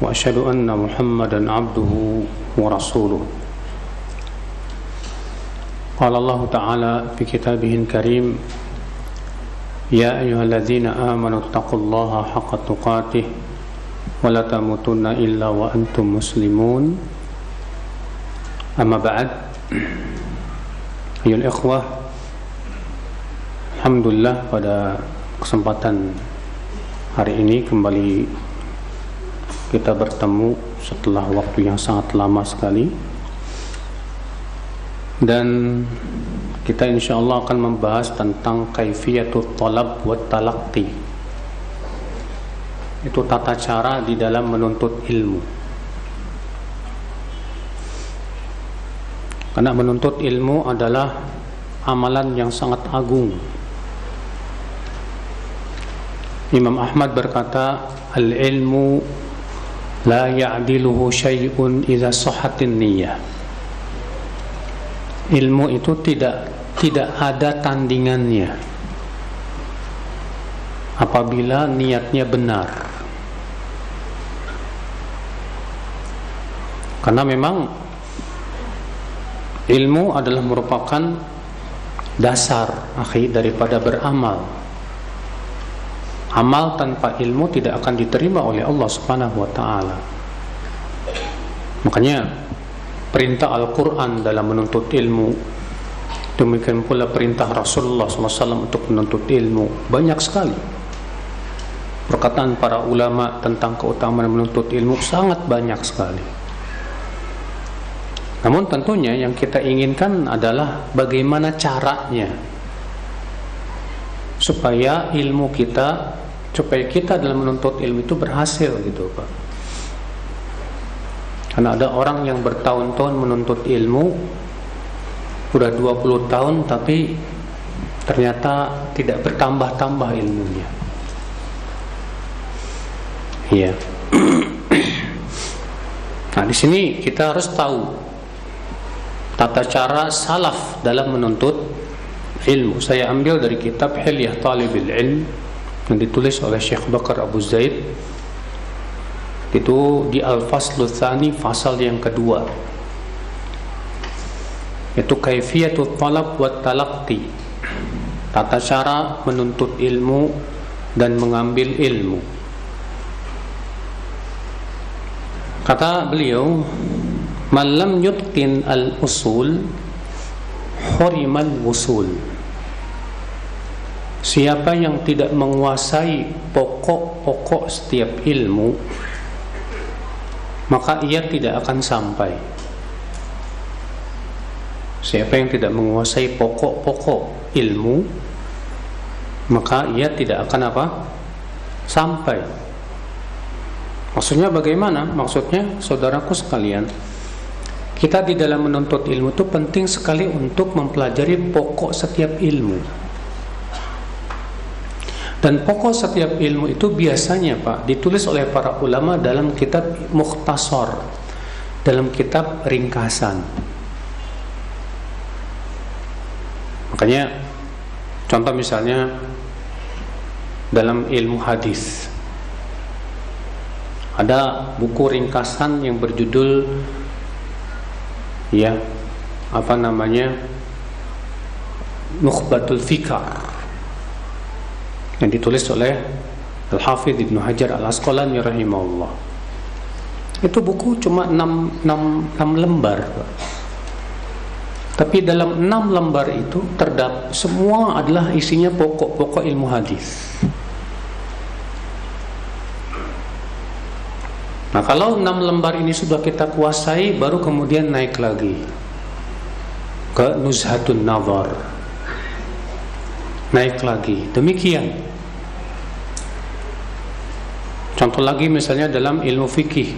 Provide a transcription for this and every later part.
وأشهد أن محمدا عبده ورسوله. قال الله تعالى في كتابه الكريم يا أيها الذين آمنوا اتقوا الله حق تقاته ولا تموتن إلا وأنتم مسلمون. أما بعد أيها الإخوة alhamdulillah pada kesempatan hari ini kembali kita bertemu setelah waktu yang sangat lama sekali. Dan kita insya Allah akan membahas tentang kaifiyatul talab wa talaqti. Itu tata cara di dalam menuntut ilmu. Karena menuntut ilmu adalah amalan yang sangat agung. Imam Ahmad berkata al-ilmu la ya'diluhu syai'un idza sahhatin niyyah ilmu itu tidak tidak ada tandingannya. Apabila niatnya benar. Karena memang ilmu adalah merupakan dasar akhir daripada beramal amal tanpa ilmu tidak akan diterima oleh Allah Subhanahu wa taala. Makanya perintah Al-Qur'an dalam menuntut ilmu demikian pula perintah Rasulullah SAW untuk menuntut ilmu banyak sekali. Perkataan para ulama tentang keutamaan menuntut ilmu sangat banyak sekali. Namun tentunya yang kita inginkan adalah bagaimana caranya supaya ilmu kita supaya kita dalam menuntut ilmu itu berhasil gitu Pak. Karena ada orang yang bertahun-tahun menuntut ilmu udah 20 tahun tapi ternyata tidak bertambah-tambah ilmunya. Iya. Nah di sini kita harus tahu tata cara salaf dalam menuntut ilmu. Saya ambil dari kitab Hilyah Talibil Ilm yang ditulis oleh Syekh Bakar Abu Zaid. Itu di Al-Faslu Thani fasal yang kedua. Itu kaifiyatul talab wa talaqti. Tata cara menuntut ilmu dan mengambil ilmu. Kata beliau malam yutqin al-usul hurimal wusul Siapa yang tidak menguasai pokok-pokok setiap ilmu maka ia tidak akan sampai Siapa yang tidak menguasai pokok-pokok ilmu maka ia tidak akan apa? sampai Maksudnya bagaimana? Maksudnya saudaraku sekalian kita di dalam menuntut ilmu itu penting sekali untuk mempelajari pokok setiap ilmu dan pokok setiap ilmu itu biasanya Pak ditulis oleh para ulama dalam kitab mukhtasar, dalam kitab ringkasan. Makanya contoh misalnya dalam ilmu hadis ada buku ringkasan yang berjudul ya apa namanya Nukhbatul Fikar yang ditulis oleh Al-Hafidh Ibnu Hajar Al-Asqalani rahimahullah. Itu buku cuma 6, 6, 6 lembar. Tapi dalam 6 lembar itu terdapat semua adalah isinya pokok-pokok ilmu hadis. Nah, kalau 6 lembar ini sudah kita kuasai baru kemudian naik lagi ke Nuzhatun Nazar. Naik lagi. Demikian Contoh lagi misalnya dalam ilmu fikih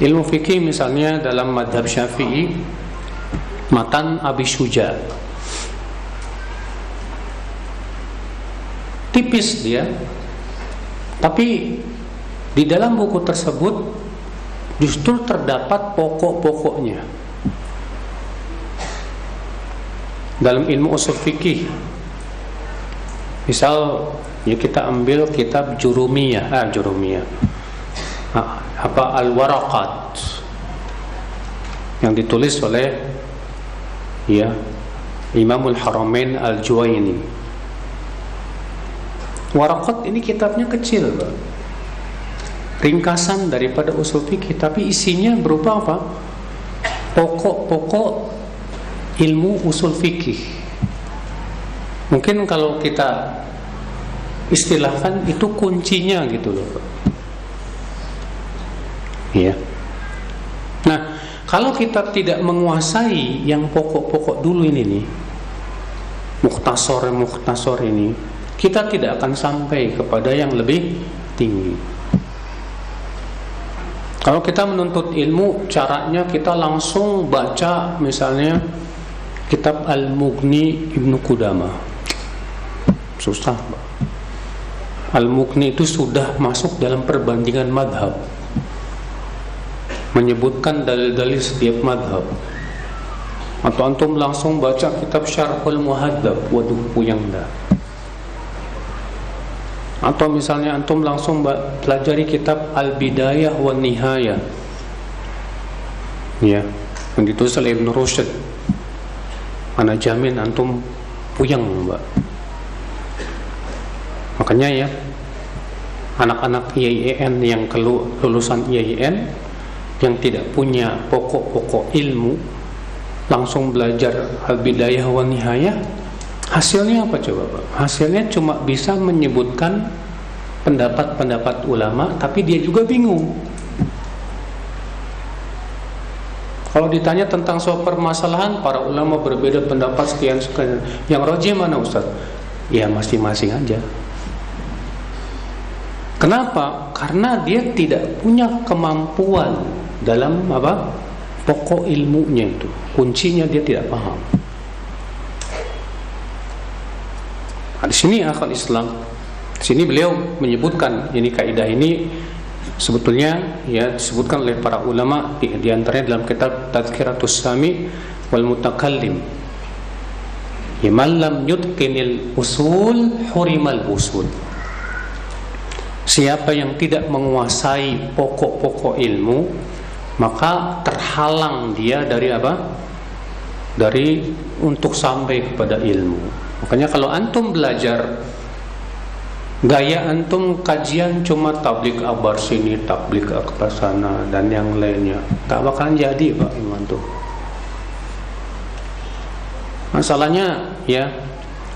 ilmu fikih misalnya dalam madhab syafi'i matan Abi Syuja tipis dia tapi di dalam buku tersebut justru terdapat pokok-pokoknya. Dalam ilmu usul fikih. Misal ya kita ambil kitab Jurumiyah. Ah Jurumiyah. Ah, apa? Al-Waraqat. Yang ditulis oleh ya Imamul Haramain Al-Juwaini. Waraqat ini kitabnya kecil Pak. Ringkasan daripada usul fikih tapi isinya berupa apa pokok-pokok ilmu usul fikih. Mungkin kalau kita istilahkan itu kuncinya gitu loh. Iya. Nah, kalau kita tidak menguasai yang pokok-pokok dulu ini nih, muktasor muktasor ini, kita tidak akan sampai kepada yang lebih tinggi. Kalau kita menuntut ilmu, caranya kita langsung baca misalnya kitab Al-Mughni Ibnu Qudama susah Al-Mughni itu sudah masuk dalam perbandingan madhab. Menyebutkan dalil-dalil setiap madhab. Atau antum langsung baca kitab Syarhul Muhaddab waduh puyang dah atau misalnya antum langsung pelajari kitab Al-Bidayah wa Nihayah ya yang ditulis oleh Ibn Rushd. Mana jamin antum puyeng mbak. Makanya ya anak-anak IAIN yang lulusan IAIN yang tidak punya pokok-pokok ilmu langsung belajar al-bidayah wa nihayah hasilnya apa coba Pak? hasilnya cuma bisa menyebutkan pendapat-pendapat ulama tapi dia juga bingung Kalau ditanya tentang soal permasalahan, para ulama berbeda pendapat sekian sekian. Yang roji mana Ustaz? Ya masing-masing aja. Kenapa? Karena dia tidak punya kemampuan dalam apa? Pokok ilmunya itu. Kuncinya dia tidak paham. Di sini akal Islam. Di sini beliau menyebutkan ini kaidah ini sebetulnya ya disebutkan oleh para ulama di, di antaranya dalam kitab Tazkiratus Sami wal Mutakallim. Ya lam yutqinil usul hurimal usul. Siapa yang tidak menguasai pokok-pokok ilmu maka terhalang dia dari apa? Dari untuk sampai kepada ilmu makanya kalau antum belajar Gaya antum kajian cuma tablik abar sini, tablik ke sana dan yang lainnya. Tak bakalan jadi Pak Iman tuh. Masalahnya ya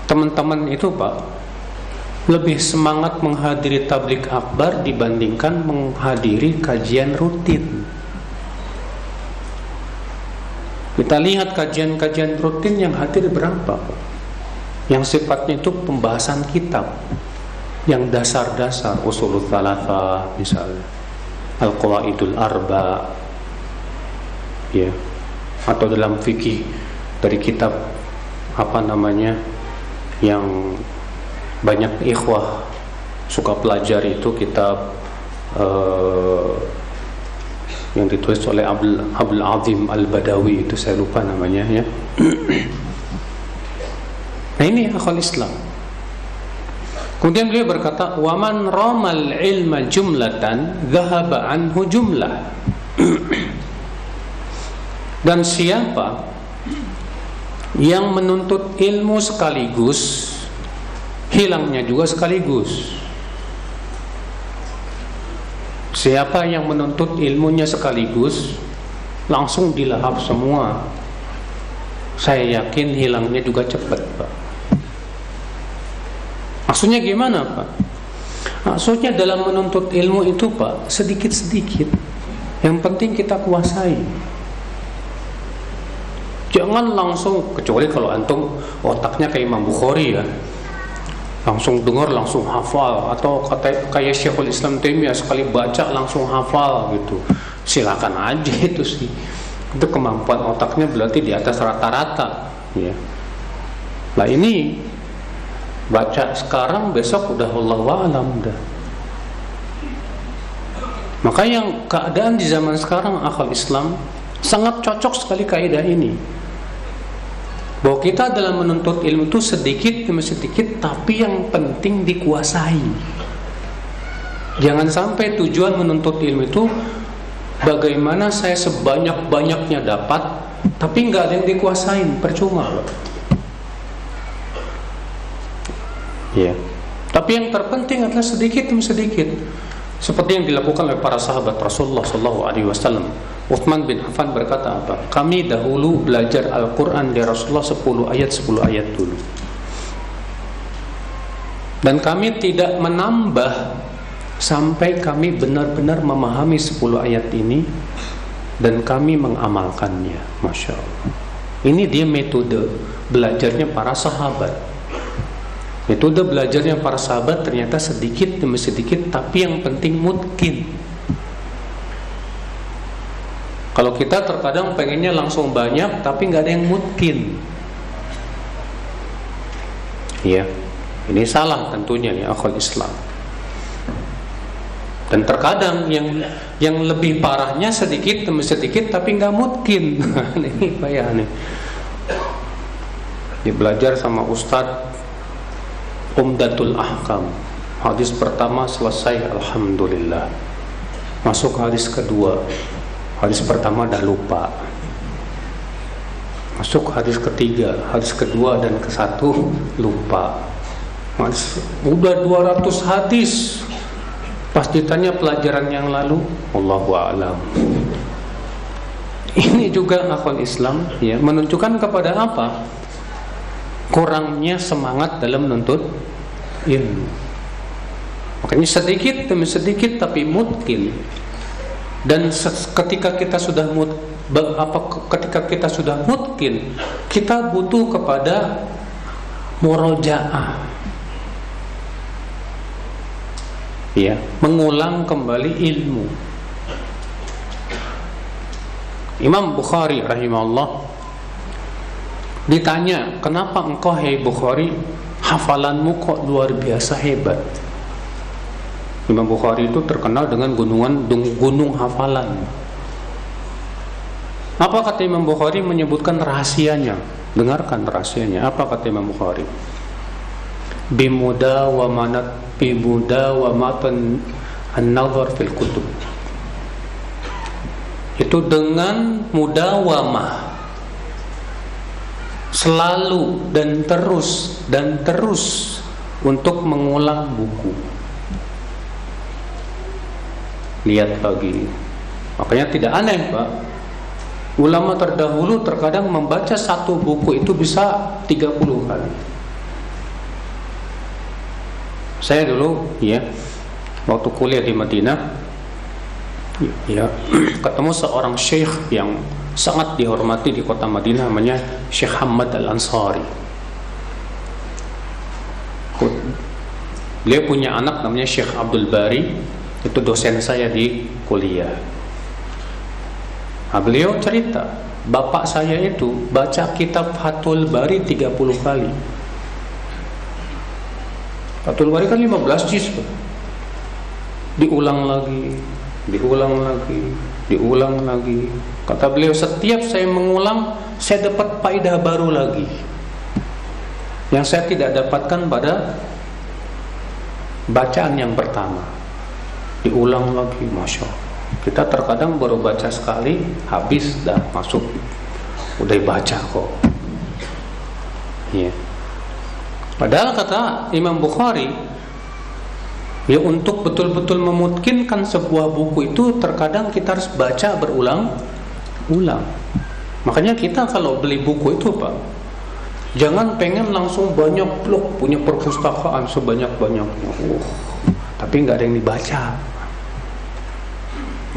teman-teman itu Pak lebih semangat menghadiri tablik akbar dibandingkan menghadiri kajian rutin. Kita lihat kajian-kajian rutin yang hadir berapa Yang sifatnya itu pembahasan kitab. Yang dasar-dasar usul thalatha misalnya al-qawaidul arba ya. Atau dalam fikih dari kitab apa namanya yang banyak ikhwah suka pelajari itu kitab uh, yang ditulis oleh Abdul, Abdul Azim Al-Badawi itu saya lupa namanya ya nah ini akal Islam Kemudian beliau berkata, "Waman ramal ilma jumlatan dhahaba anhu jumlah." Dan siapa yang menuntut ilmu sekaligus, hilangnya juga sekaligus. Siapa yang menuntut ilmunya sekaligus, langsung dilahap semua. Saya yakin hilangnya juga cepat, Pak. Maksudnya gimana Pak? Maksudnya dalam menuntut ilmu itu Pak Sedikit-sedikit. Yang penting kita kuasai. Jangan langsung Kecuali kalau antum otaknya kayak Imam Bukhari ya. Langsung dengar langsung hafal. Atau kata, kayak Syekhul Islam Taimiyah Sekali baca langsung hafal gitu. Silakan aja itu sih. Itu kemampuan otaknya berarti di atas rata-rata ya. Nah ini baca sekarang besok udah Allah alam udah maka yang keadaan di zaman sekarang akal Islam sangat cocok sekali kaidah ini. Bahwa kita dalam menuntut ilmu itu sedikit demi sedikit tapi yang penting dikuasai. Jangan sampai tujuan menuntut ilmu itu bagaimana saya sebanyak-banyaknya dapat tapi nggak ada yang dikuasain percuma ya tapi yang terpenting adalah sedikit demi sedikit seperti yang dilakukan oleh para sahabat Rasulullah Sallallahu Alaihi Wasallam Uthman bin Affan berkata apa? Kami dahulu belajar Al-Quran dari Rasulullah 10 ayat 10 ayat dulu. Dan kami tidak menambah sampai kami benar-benar memahami 10 ayat ini dan kami mengamalkannya. Masya Allah. Ini dia metode belajarnya para sahabat. Metode belajarnya para sahabat ternyata sedikit demi sedikit tapi yang penting mungkin kalau kita terkadang pengennya langsung banyak tapi nggak ada yang mungkin. Iya, ini salah tentunya ya akal Islam. Dan terkadang yang yang lebih parahnya sedikit demi sedikit tapi nggak mungkin. ini payah nih. Belajar sama Ustadz Umdatul Ahkam. Hadis pertama selesai Alhamdulillah. Masuk hadis kedua Hadis pertama dah lupa. Masuk hadis ketiga, hadis kedua dan ke satu lupa. Mas, udah 200 hadis. Pas ditanya pelajaran yang lalu, Allahu a'lam. Ini juga akal Islam ya, menunjukkan kepada apa? Kurangnya semangat dalam menuntut ilmu. Makanya sedikit demi sedikit tapi mungkin. Dan ketika kita sudah mut, apa ketika kita sudah mungkin kita butuh kepada murojaah ya mengulang kembali ilmu. Imam Bukhari rahimahullah ditanya kenapa engkau hai Bukhari hafalanmu kok luar biasa hebat Imam Bukhari itu terkenal dengan gunungan gunung hafalan. Apa kata Imam Bukhari menyebutkan rahasianya? Dengarkan rahasianya. Apa kata Imam Bukhari? Bimuda wa manat bimuda wa matan an-nazar fil kutub. Itu dengan mudawamah selalu dan terus dan terus untuk mengulang buku. Lihat lagi. Makanya tidak aneh Pak. Ulama terdahulu terkadang membaca satu buku itu bisa 30 kali. Saya dulu ya waktu kuliah di Madinah ya ketemu seorang syekh yang sangat dihormati di kota Madinah namanya Syekh Hamad Al-Ansari. Beliau punya anak namanya Syekh Abdul Bari itu dosen saya di kuliah. Nah, beliau cerita bapak saya itu baca kitab Fathul Bari 30 kali. Fathul Bari kan 15 juz diulang lagi diulang lagi diulang lagi. Kata beliau setiap saya mengulang saya dapat faedah baru lagi. Yang saya tidak dapatkan pada bacaan yang pertama. Diulang lagi masya kita terkadang baru baca sekali habis dah masuk. Udah baca kok. Ya padahal kata Imam Bukhari ya untuk betul-betul memungkinkan sebuah buku itu terkadang kita harus baca berulang ulang makanya kita kalau beli buku itu Pak jangan pengen langsung banyak blok punya perpustakaan sebanyak-banyaknya. Uh, tapi nggak ada yang dibaca.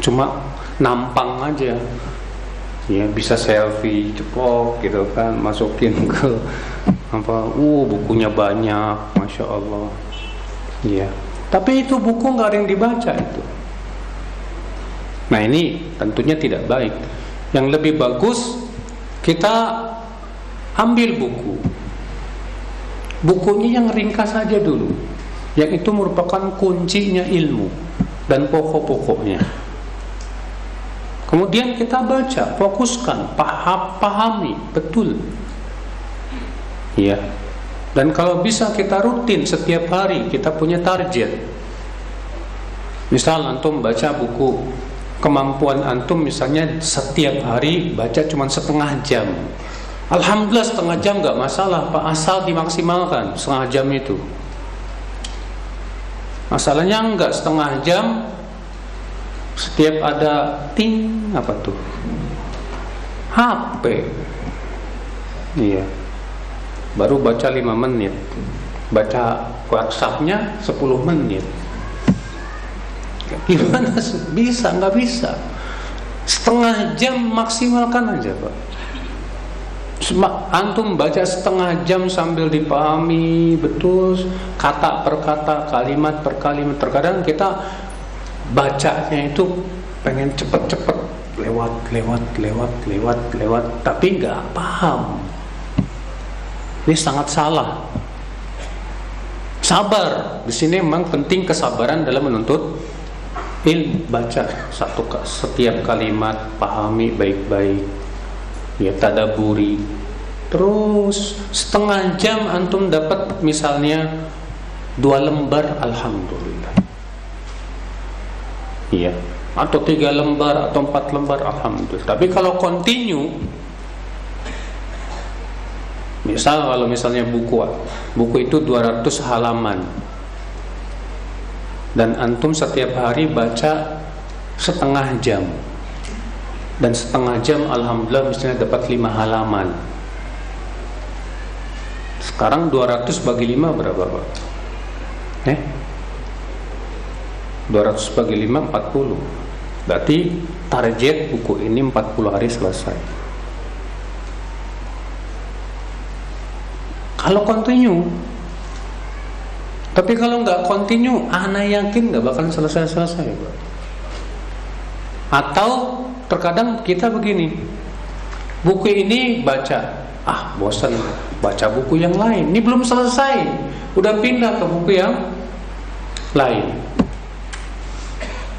Cuma nampang aja. Ya bisa selfie ceplok gitu kan masukin ke apa uh bukunya banyak masya Allah. Ya tapi itu buku nggak ada yang dibaca itu Nah ini tentunya tidak baik. Yang lebih bagus kita ambil buku. Bukunya yang ringkas saja dulu. Yang itu merupakan kuncinya ilmu dan pokok-pokoknya. Kemudian kita baca, fokuskan, paham, pahami betul. Ya. Dan kalau bisa kita rutin setiap hari, kita punya target. Misal antum baca buku kemampuan antum misalnya setiap hari baca cuma setengah jam. Alhamdulillah setengah jam nggak masalah, Pak asal dimaksimalkan setengah jam itu. Masalahnya enggak setengah jam setiap ada ting apa tuh HP iya baru baca 5 menit. Baca WhatsAppnya 10 menit. Gimana bisa nggak bisa? Setengah jam maksimalkan aja pak. Antum baca setengah jam sambil dipahami betul kata per kata kalimat per kalimat. Terkadang kita bacanya itu pengen cepet-cepet lewat lewat lewat lewat lewat tapi nggak paham ini sangat salah. Sabar. Di sini memang penting kesabaran dalam menuntut ilmu. Baca satu setiap kalimat pahami baik-baik. Ya tadaburi. Terus setengah jam antum dapat misalnya dua lembar alhamdulillah. Iya. Atau tiga lembar atau empat lembar alhamdulillah. Tapi kalau continue misal kalau misalnya buku buku itu 200 halaman. Dan antum setiap hari baca setengah jam. Dan setengah jam alhamdulillah misalnya dapat lima halaman. Sekarang 200 bagi 5 berapa Pak? Eh? 200 bagi 5 40 berarti target buku ini 40 hari selesai kalau continue. Tapi kalau nggak continue anak yakin nggak bakal selesai-selesai atau terkadang kita begini buku ini baca. Ah bosan. Baca buku yang lain. Ini belum selesai. Udah pindah ke buku yang lain.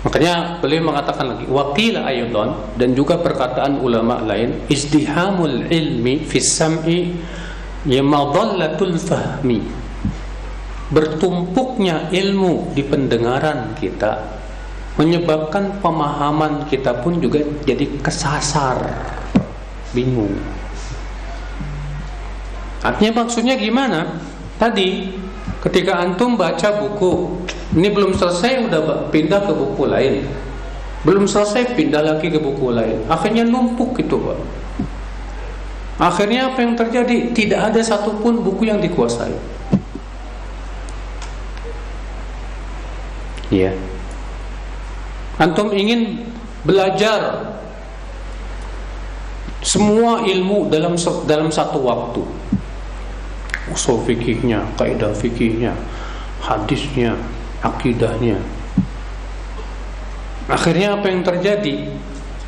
Makanya beliau mengatakan lagi wakila aydan dan juga perkataan ulama lain izdihamul ilmi fis sam'i yamadallatul fahmi. Bertumpuknya ilmu di pendengaran kita menyebabkan pemahaman kita pun juga jadi kesasar. Bingung. Artinya maksudnya gimana? Tadi ketika antum baca buku ini belum selesai udah pindah ke buku lain. Belum selesai pindah lagi ke buku lain. Akhirnya numpuk gitu pak akhirnya apa yang terjadi tidak ada satupun buku yang dikuasai ya antum ingin belajar semua ilmu dalam dalam satu waktu usul fikihnya, kaidah fikihnya, hadisnya, akidahnya. Akhirnya apa yang terjadi?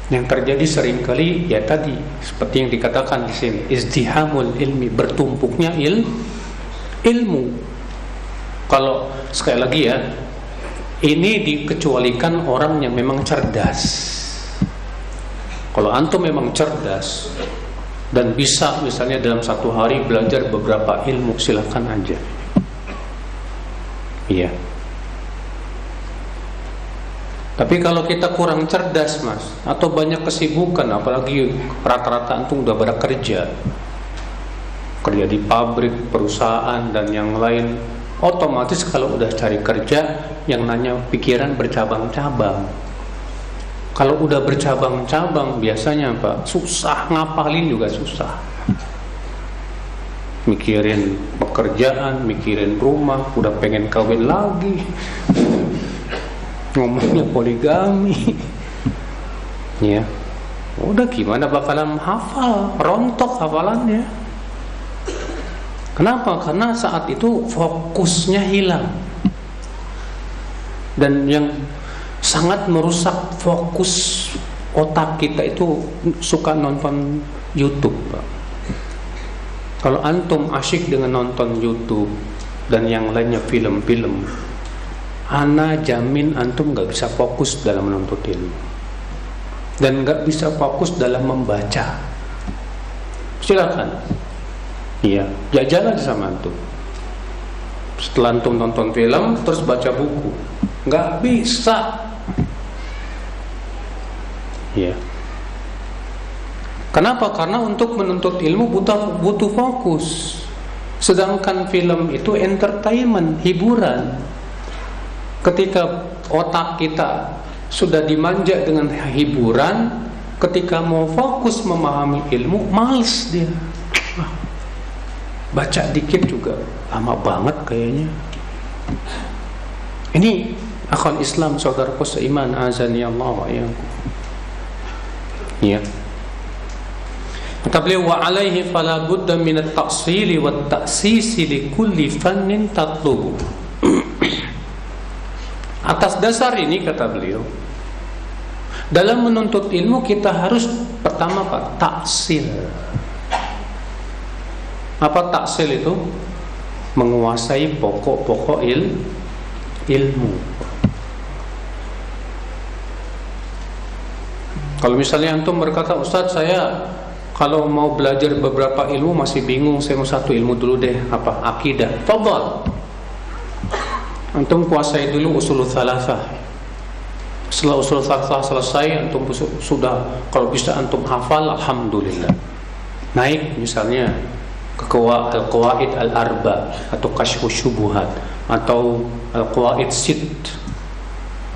Yang terjadi sering kali ya tadi seperti yang dikatakan di sini, izdihamul ilmi, bertumpuknya il ilmu. Kalau sekali lagi ya, ini dikecualikan orang yang memang cerdas. Kalau antum memang cerdas, dan bisa misalnya dalam satu hari belajar beberapa ilmu silahkan aja iya tapi kalau kita kurang cerdas mas atau banyak kesibukan apalagi rata-rata antum udah pada kerja kerja di pabrik perusahaan dan yang lain otomatis kalau udah cari kerja yang nanya pikiran bercabang-cabang kalau udah bercabang-cabang biasanya Pak susah ngapalin juga susah. Mikirin pekerjaan, mikirin rumah, udah pengen kawin lagi. Ngomongnya poligami. Ya. Udah gimana bakalan hafal, rontok hafalannya. Kenapa? Karena saat itu fokusnya hilang. Dan yang sangat merusak fokus otak kita itu suka nonton YouTube Pak. Kalau antum asyik dengan nonton YouTube dan yang lainnya film-film, ana jamin antum nggak bisa fokus dalam menuntut ilmu dan nggak bisa fokus dalam membaca. Silakan, iya, jalan sama antum. Setelah antum nonton film, terus baca buku, nggak bisa Ya. Kenapa? Karena untuk menuntut ilmu butuh butuh fokus. Sedangkan film itu entertainment, hiburan. Ketika otak kita sudah dimanja dengan hiburan, ketika mau fokus memahami ilmu, males dia. Baca dikit juga lama banget kayaknya. Ini akal Islam saudaraku seiman azani Allah wa Ya. Kata beliau wa alaihi fala budda min at-ta'sili wa at-ta'sisi li kulli fannin tatlubu. Atas dasar ini kata beliau dalam menuntut ilmu kita harus pertama Pak taksil. Apa taksil itu? Menguasai pokok-pokok il, ilmu. Kalau misalnya antum berkata, Ustaz saya kalau mau belajar beberapa ilmu masih bingung, saya mau satu ilmu dulu deh, apa? Akidah. Fadhal. Antum kuasai dulu usul thalathah. Setelah usul thalathah selesai, antum sudah kalau bisa antum hafal, alhamdulillah. Naik misalnya ke al-qawaid al-arba atau kasyfus syubuhat atau al-qawaid sit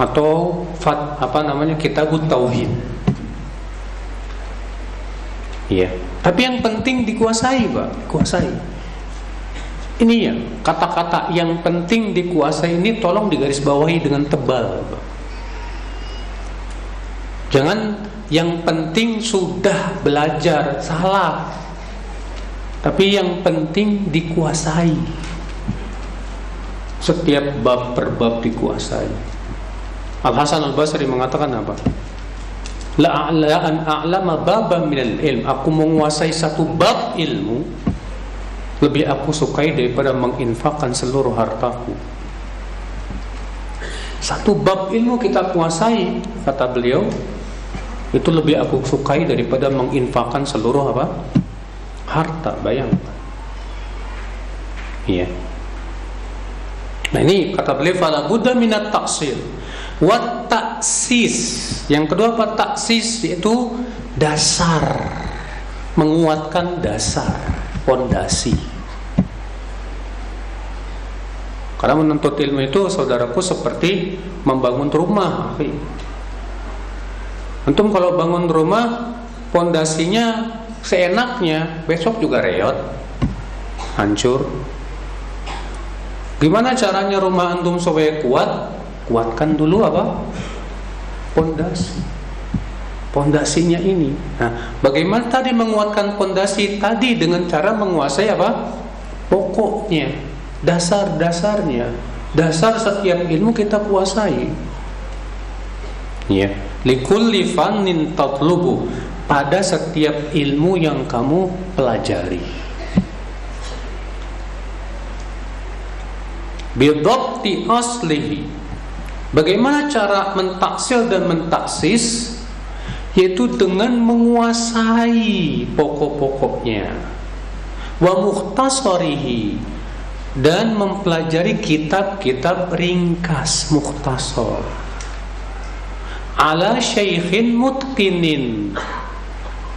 atau fat, apa namanya kitabut tauhid Iya. Tapi yang penting dikuasai, Pak. Kuasai. Ini ya, kata-kata yang penting dikuasai ini tolong digarisbawahi dengan tebal. Jangan yang penting sudah belajar salah. Tapi yang penting dikuasai. Setiap bab per bab dikuasai. Al Hasan Al Basri mengatakan apa? la an a'lama baban minal ilm aku menguasai satu bab ilmu lebih aku sukai daripada menginfakkan seluruh hartaku satu bab ilmu kita kuasai kata beliau itu lebih aku sukai daripada menginfakkan seluruh apa harta bayangkan iya nah ini kata beliau fala buddha minat taksir Wat taksis. Yang kedua apa taksis yaitu dasar. Menguatkan dasar, pondasi. Karena menuntut ilmu itu saudaraku seperti membangun rumah. Antum kalau bangun rumah pondasinya seenaknya, besok juga reot, hancur. Gimana caranya rumah antum supaya kuat? kuatkan dulu apa? Pondasi. Pondasinya ini. Nah bagaimana tadi menguatkan pondasi? Tadi dengan cara menguasai apa? Pokoknya dasar-dasarnya dasar setiap ilmu kita kuasai ya likulli fannin tatlubu pada setiap ilmu yang kamu pelajari bidabti aslihi Bagaimana cara mentaksil dan mentaksis? Yaitu dengan menguasai pokok-pokoknya. Wa mukhtasarihi dan mempelajari kitab-kitab ringkas mukhtasar. Ala syaikhin mutqinin.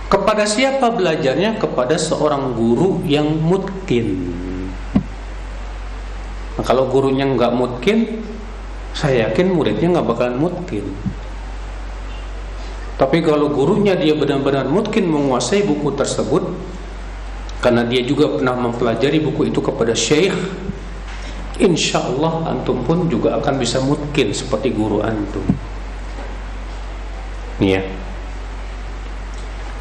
Kepada siapa belajarnya? Kepada seorang guru yang mutkin. Nah, kalau gurunya nggak mutkin, saya yakin muridnya nggak bakalan mungkin. Tapi kalau gurunya dia benar-benar mungkin menguasai buku tersebut, karena dia juga pernah mempelajari buku itu kepada syekh, insya Allah antum pun juga akan bisa mungkin seperti guru antum. Ya.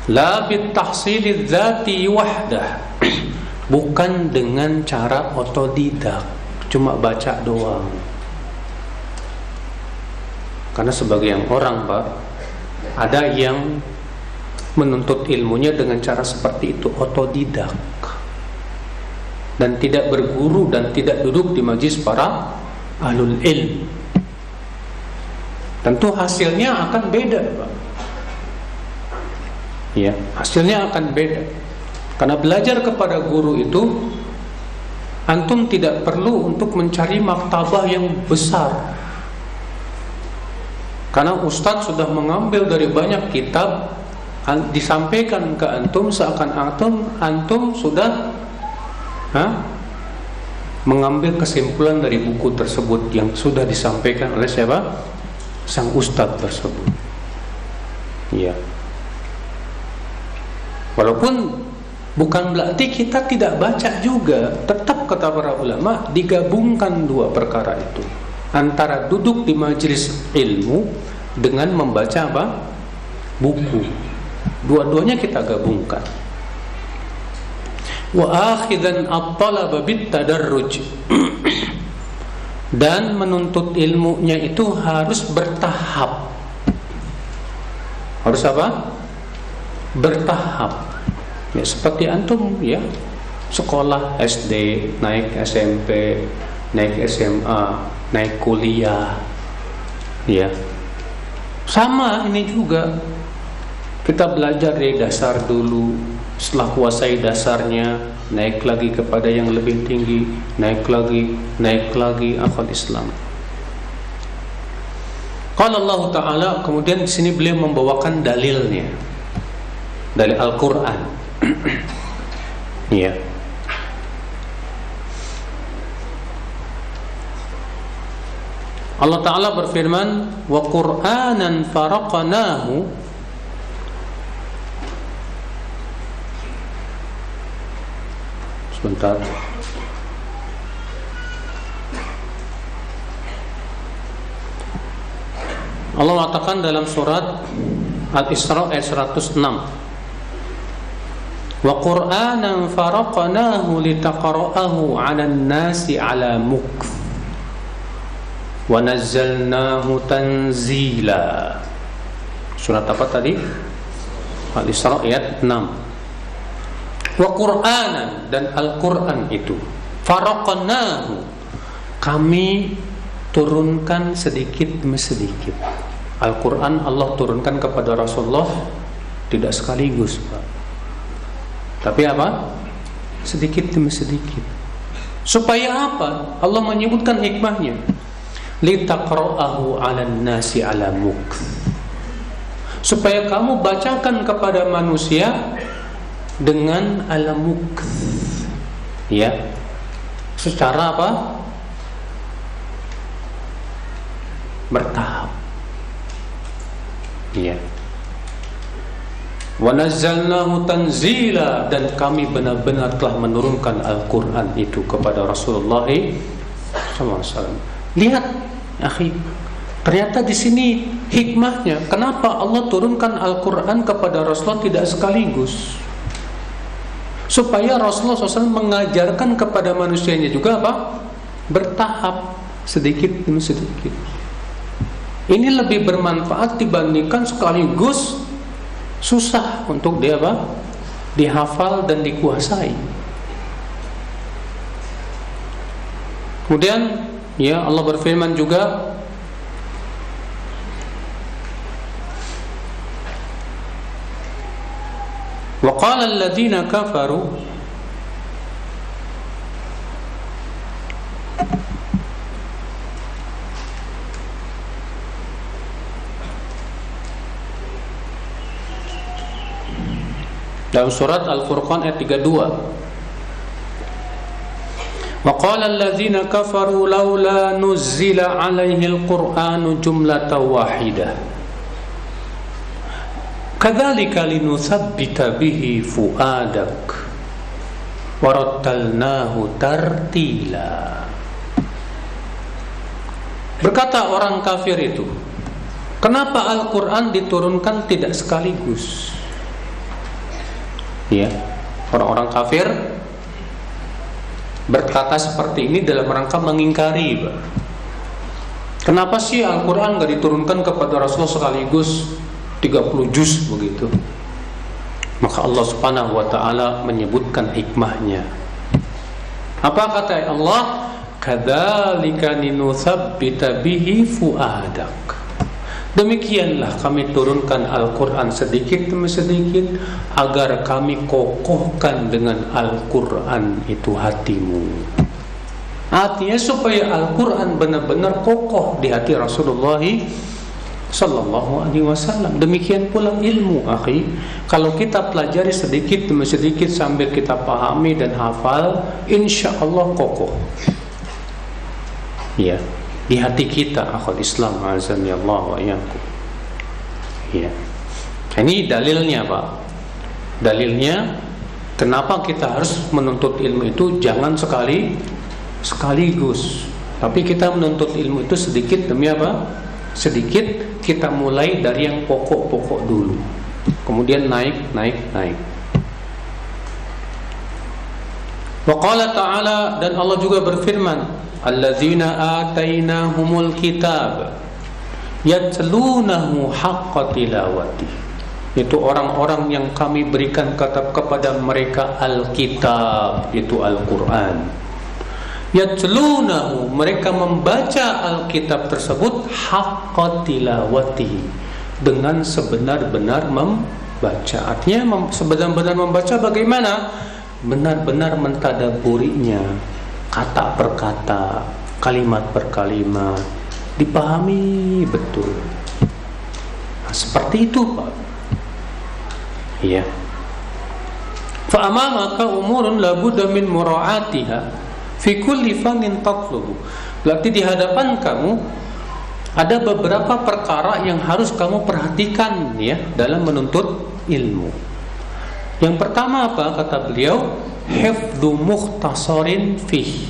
La bitahsili dzati wahdah. Bukan dengan cara otodidak, cuma baca doang. Karena sebagian orang, Pak, ada yang menuntut ilmunya dengan cara seperti itu, otodidak. Dan tidak berguru dan tidak duduk di majlis para ahlul ilm. Tentu hasilnya akan beda, Pak. Ya, hasilnya akan beda. Karena belajar kepada guru itu antum tidak perlu untuk mencari maktabah yang besar karena Ustadz sudah mengambil dari banyak kitab disampaikan ke antum seakan antum antum sudah ha, mengambil kesimpulan dari buku tersebut yang sudah disampaikan oleh siapa sang ustadz tersebut. Ya. Walaupun bukan berarti kita tidak baca juga, tetap kata para ulama digabungkan dua perkara itu antara duduk di majelis ilmu dengan membaca apa? buku. Dua-duanya kita gabungkan. Wa akhidan at-talaba bit-tadarruj. Dan menuntut ilmunya itu harus bertahap. Harus apa? Bertahap. Ya seperti antum ya. Sekolah SD, naik SMP, naik SMA, naik kuliah ya sama ini juga kita belajar dari dasar dulu. Setelah kuasai dasarnya naik lagi kepada yang lebih tinggi naik lagi naik lagi akal Islam. Kalau Allah Taala kemudian di sini beliau membawakan dalilnya. Dari Al-Qur'an. Ya Allah Ta'ala berfirman Qur'anan faraqnahu sebentar. Allah mengatakan dalam surat Al-Isra ayat 106 Wa Qur'anan faraqnahu litaqra'ahu 'alan nasi 'ala mukth wa nazzalnahu tanzila. Surat apa tadi? Al-Isra ayat 6 wa Qur'anan dan Al-Qur'an itu faraqnahu kami turunkan sedikit demi sedikit Al-Quran Allah turunkan kepada Rasulullah tidak sekaligus Pak. Tapi apa? Sedikit demi sedikit. Supaya apa? Allah menyebutkan hikmahnya litaqra'ahu 'alan nasi 'ala supaya kamu bacakan kepada manusia dengan alamuk. Ya. Secara apa? Bertahap. Ya. Wa nazzalnahu tanzila dan kami benar-benar telah menurunkan Al-Qur'an itu kepada Rasulullah SAW lihat Akhi, ternyata di sini hikmahnya. Kenapa Allah turunkan Al-Quran kepada Rasulullah tidak sekaligus? Supaya Rasulullah SAW mengajarkan kepada manusianya juga apa? Bertahap sedikit demi sedikit. Ini lebih bermanfaat dibandingkan sekaligus susah untuk dia apa? Dihafal dan dikuasai. Kemudian Ya Allah berfirman juga وقال الذين كفروا dalam surat Al-Furqan ayat 32 وقال الذين كفروا لولا نزل عليه القرآن جملة واحدة. كذلك لنثبت به فؤادك ورتلناه ترتيلا Berkata orang kafir itu, kenapa Al-Quran diturunkan tidak sekaligus? Ya, orang-orang kafir berkata seperti ini dalam rangka mengingkari Kenapa sih Al-Quran gak diturunkan kepada Rasulullah sekaligus 30 juz begitu? Maka Allah subhanahu wa ta'ala menyebutkan hikmahnya Apa kata Allah? Kadhalika ninuthabbita bihi fuadak Demikianlah kami turunkan Al-Quran sedikit demi sedikit Agar kami kokohkan dengan Al-Quran itu hatimu Artinya supaya Al-Quran benar-benar kokoh di hati Rasulullah Sallallahu Alaihi Wasallam. Demikian pula ilmu, akhi. Kalau kita pelajari sedikit demi sedikit sambil kita pahami dan hafal, insya Allah kokoh. Ya, di hati kita, akhul Islam, azan ya Allah wa Ya. Ini dalilnya, Pak. Dalilnya kenapa kita harus menuntut ilmu itu jangan sekali sekaligus. Tapi kita menuntut ilmu itu sedikit demi apa? Sedikit kita mulai dari yang pokok-pokok dulu. Kemudian naik, naik, naik. Wa qala ta'ala dan Allah juga berfirman, "Alladzina atainahumul kitab yatlunahu haqqa tilawati." Itu orang-orang yang kami berikan kata kepada mereka Alkitab, itu Al-Qur'an yatlunahu. Mereka membaca Alkitab tersebut haqqa dengan sebenar-benar membaca. Artinya sebenar-benar membaca bagaimana? Benar-benar mentadaburinya. Kata per kata kalimat per kalimat. Dipahami betul. Nah, seperti itu Pak. Iya. Fa amamaka umurun labudda min mura'atiha fi kulli fannin tatlubu. Berarti di hadapan kamu ada beberapa perkara yang harus kamu perhatikan ya dalam menuntut ilmu. Yang pertama apa? Kata beliau hifdzu mukhtasarin fih.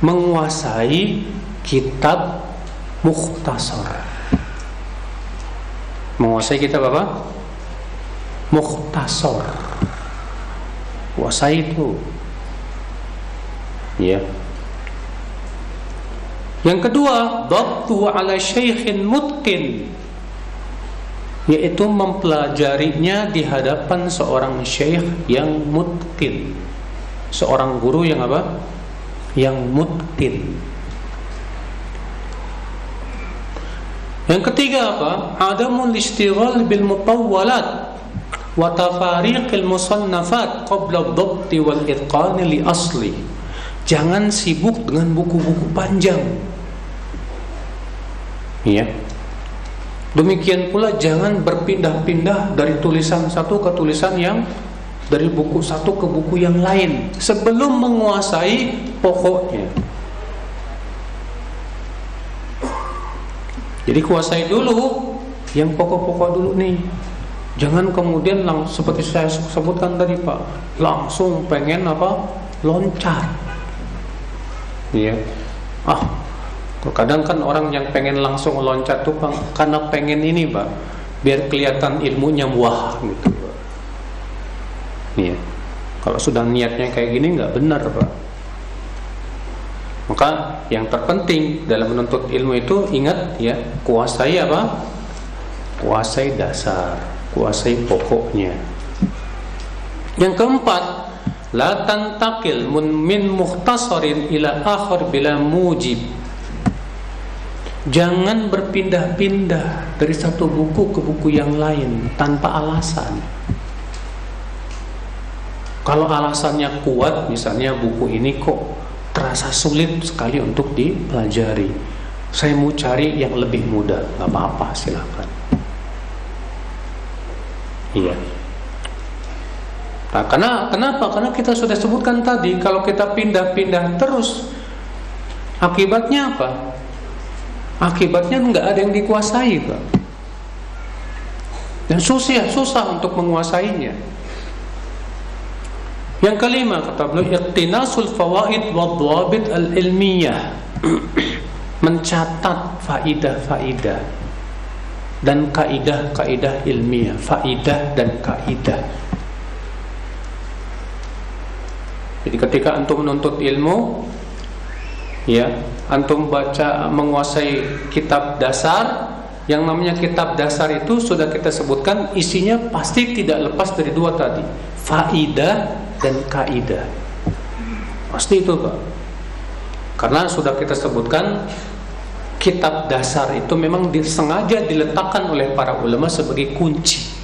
Menguasai kitab mukhtasar. Menguasai kitab apa? Mukhtasar. Kuasai itu ya. Yang kedua dhabtu ala syaikhin mutqin. Yaitu mempelajarinya di hadapan seorang syekh yang mutqin. Seorang guru yang apa? Yang mutqin. Yang ketiga apa? Adamul istighal bil mutawwalat wa tafariqil musannafat qabla ad-dhabt wal itqan li asli Jangan sibuk dengan buku-buku panjang. Iya. Demikian pula jangan berpindah-pindah dari tulisan satu ke tulisan yang dari buku satu ke buku yang lain sebelum menguasai pokoknya. Jadi kuasai dulu yang pokok-pokok dulu nih. Jangan kemudian lang seperti saya sebutkan tadi Pak, langsung pengen apa? loncat Iya. Ah, kadang kan orang yang pengen langsung loncat tuh bang, karena pengen ini pak, biar kelihatan ilmunya wah gitu. Pak. Iya. Kalau sudah niatnya kayak gini nggak benar pak. Maka yang terpenting dalam menuntut ilmu itu ingat ya kuasai apa? Kuasai dasar, kuasai pokoknya. Yang keempat, la tantakil min mukhtasarin ila akhar bila mujib. Jangan berpindah-pindah dari satu buku ke buku yang lain tanpa alasan. Kalau alasannya kuat misalnya buku ini kok terasa sulit sekali untuk dipelajari saya mau cari yang lebih mudah. Nggak apa-apa silahkan iya Nah, karena kenapa? Karena kita sudah sebutkan tadi kalau kita pindah-pindah terus akibatnya apa? Akibatnya nggak ada yang dikuasai, Pak. Dan susah, susah untuk menguasainya. Yang kelima kata beliau iqtinasul fawaid wa dhawabit al-ilmiyah. Mencatat faidah-faidah dan kaidah-kaidah ilmiah, faidah dan kaidah Jadi ketika antum menuntut ilmu ya antum baca menguasai kitab dasar yang namanya kitab dasar itu sudah kita sebutkan isinya pasti tidak lepas dari dua tadi faidah dan kaidah pasti itu pak. Karena sudah kita sebutkan kitab dasar itu memang disengaja diletakkan oleh para ulama sebagai kunci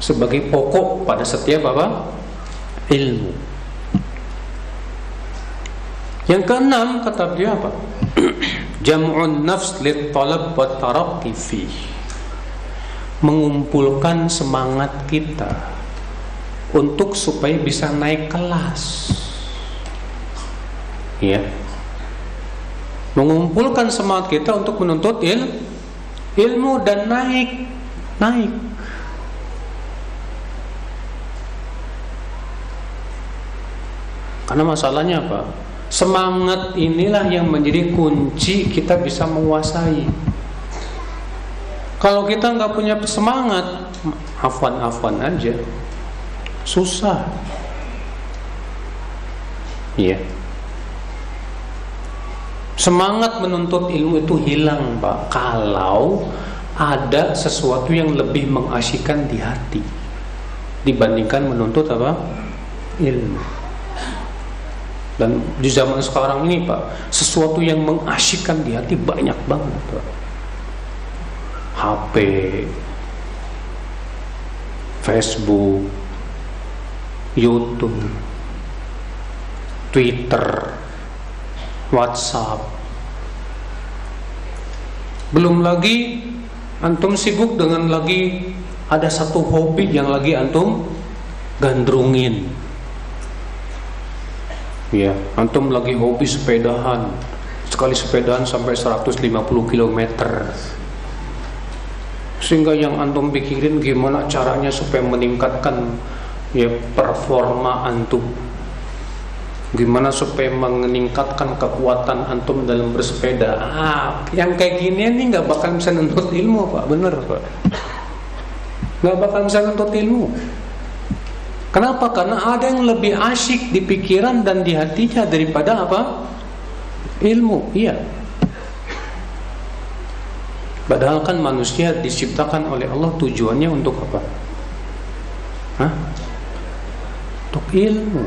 sebagai pokok pada setiap apa? Ilmu yang keenam kata beliau apa? Jam'un nafs lit talab wa taraqqi fi mengumpulkan semangat kita untuk supaya bisa naik kelas. Ya. Mengumpulkan semangat kita untuk menuntut il, ilmu dan naik naik. Karena masalahnya apa Semangat inilah yang menjadi kunci kita bisa menguasai. Kalau kita nggak punya semangat, afwan-afwan aja, susah. Iya. Semangat menuntut ilmu itu hilang, Pak. Kalau ada sesuatu yang lebih mengasyikkan di hati dibandingkan menuntut apa? Ilmu. Dan di zaman sekarang ini Pak, sesuatu yang mengasyikkan di hati banyak banget Pak. HP, Facebook, YouTube, Twitter, WhatsApp. Belum lagi antum sibuk dengan lagi ada satu hobi yang lagi antum gandrungin Ya, antum lagi hobi sepedahan. Sekali sepedahan sampai 150 km. Sehingga yang antum pikirin gimana caranya supaya meningkatkan ya performa antum. Gimana supaya meningkatkan kekuatan antum dalam bersepeda. Ah, yang kayak gini nih nggak bakal bisa nuntut ilmu, Pak. Bener, Pak. Nggak bakal bisa nuntut ilmu. Kenapa? Karena ada yang lebih asyik di pikiran dan di hatinya daripada apa? Ilmu. Iya. Padahal kan manusia diciptakan oleh Allah tujuannya untuk apa? Hah? Untuk ilmu.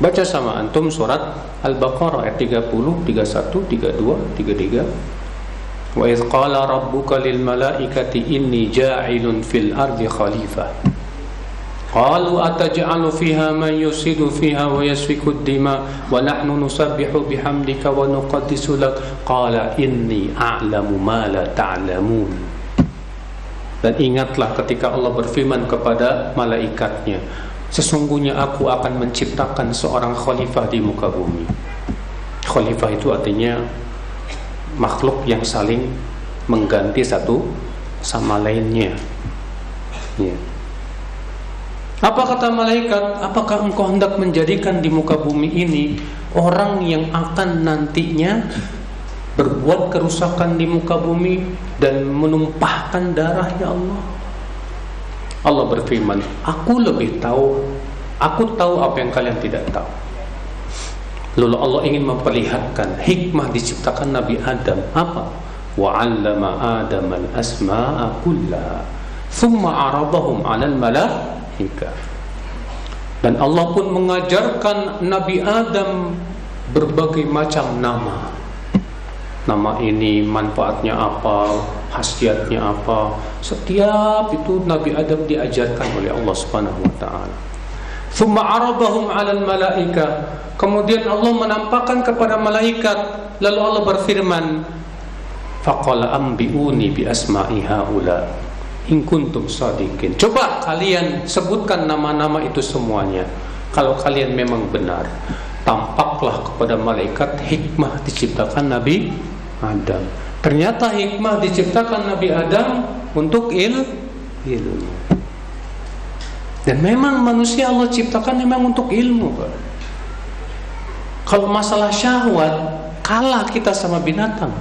Baca sama antum surat Al-Baqarah ayat 30, 31, 32, 33. Wa idh qala rabbuka lil malaikati inni ja'ilun fil ardi khalifah. قالوا أتجعل فيها من يفسد فيها ويسفك الدماء ونحن نسبح بحمدك ونقدس لك قال إني أعلم ما لا تعلمون Dan ingatlah ketika Allah berfirman kepada malaikatnya Sesungguhnya aku akan menciptakan seorang khalifah di muka bumi Khalifah itu artinya makhluk yang saling mengganti satu sama lainnya ya. Apa kata malaikat? Apakah engkau hendak menjadikan di muka bumi ini orang yang akan nantinya berbuat kerusakan di muka bumi dan menumpahkan darah ya Allah? Allah berfirman, aku lebih tahu, aku tahu apa yang kalian tidak tahu. Lalu Allah ingin memperlihatkan hikmah diciptakan Nabi Adam apa? Wa 'allama Adam al-asma'a kullaha, thumma 'aradahum 'ala al-malak hingga dan Allah pun mengajarkan Nabi Adam berbagai macam nama. Nama ini manfaatnya apa khasiatnya apa. Setiap itu Nabi Adam diajarkan oleh Allah Subhanahu wa taala. Thumma aradahum 'alal malaika. Kemudian Allah menampakkan kepada malaikat. Lalu Allah berfirman faqala ambiuni bi asma'i haula in kuntum sadiqin. Coba kalian sebutkan nama-nama itu semuanya. Kalau kalian memang benar, tampaklah kepada malaikat hikmah diciptakan Nabi Adam. Ternyata hikmah diciptakan Nabi Adam untuk il ilmu. Dan memang manusia Allah ciptakan memang untuk ilmu, Kalau masalah syahwat, kalah kita sama binatang,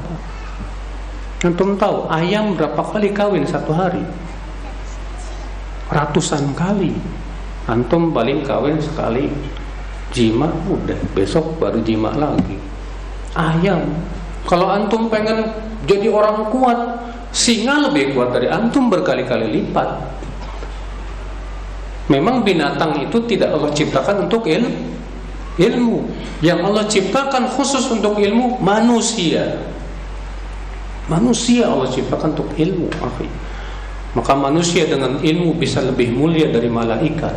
Antum tahu ayam berapa kali kawin satu hari? Ratusan kali. Antum paling kawin sekali jima udah besok baru jima lagi. Ayam. Kalau antum pengen jadi orang kuat singa lebih kuat dari antum berkali-kali lipat. Memang binatang itu tidak Allah ciptakan untuk il ilmu. Yang Allah ciptakan khusus untuk ilmu manusia manusia Allah ciptakan untuk ilmu akhi maka manusia dengan ilmu bisa lebih mulia dari malaikat.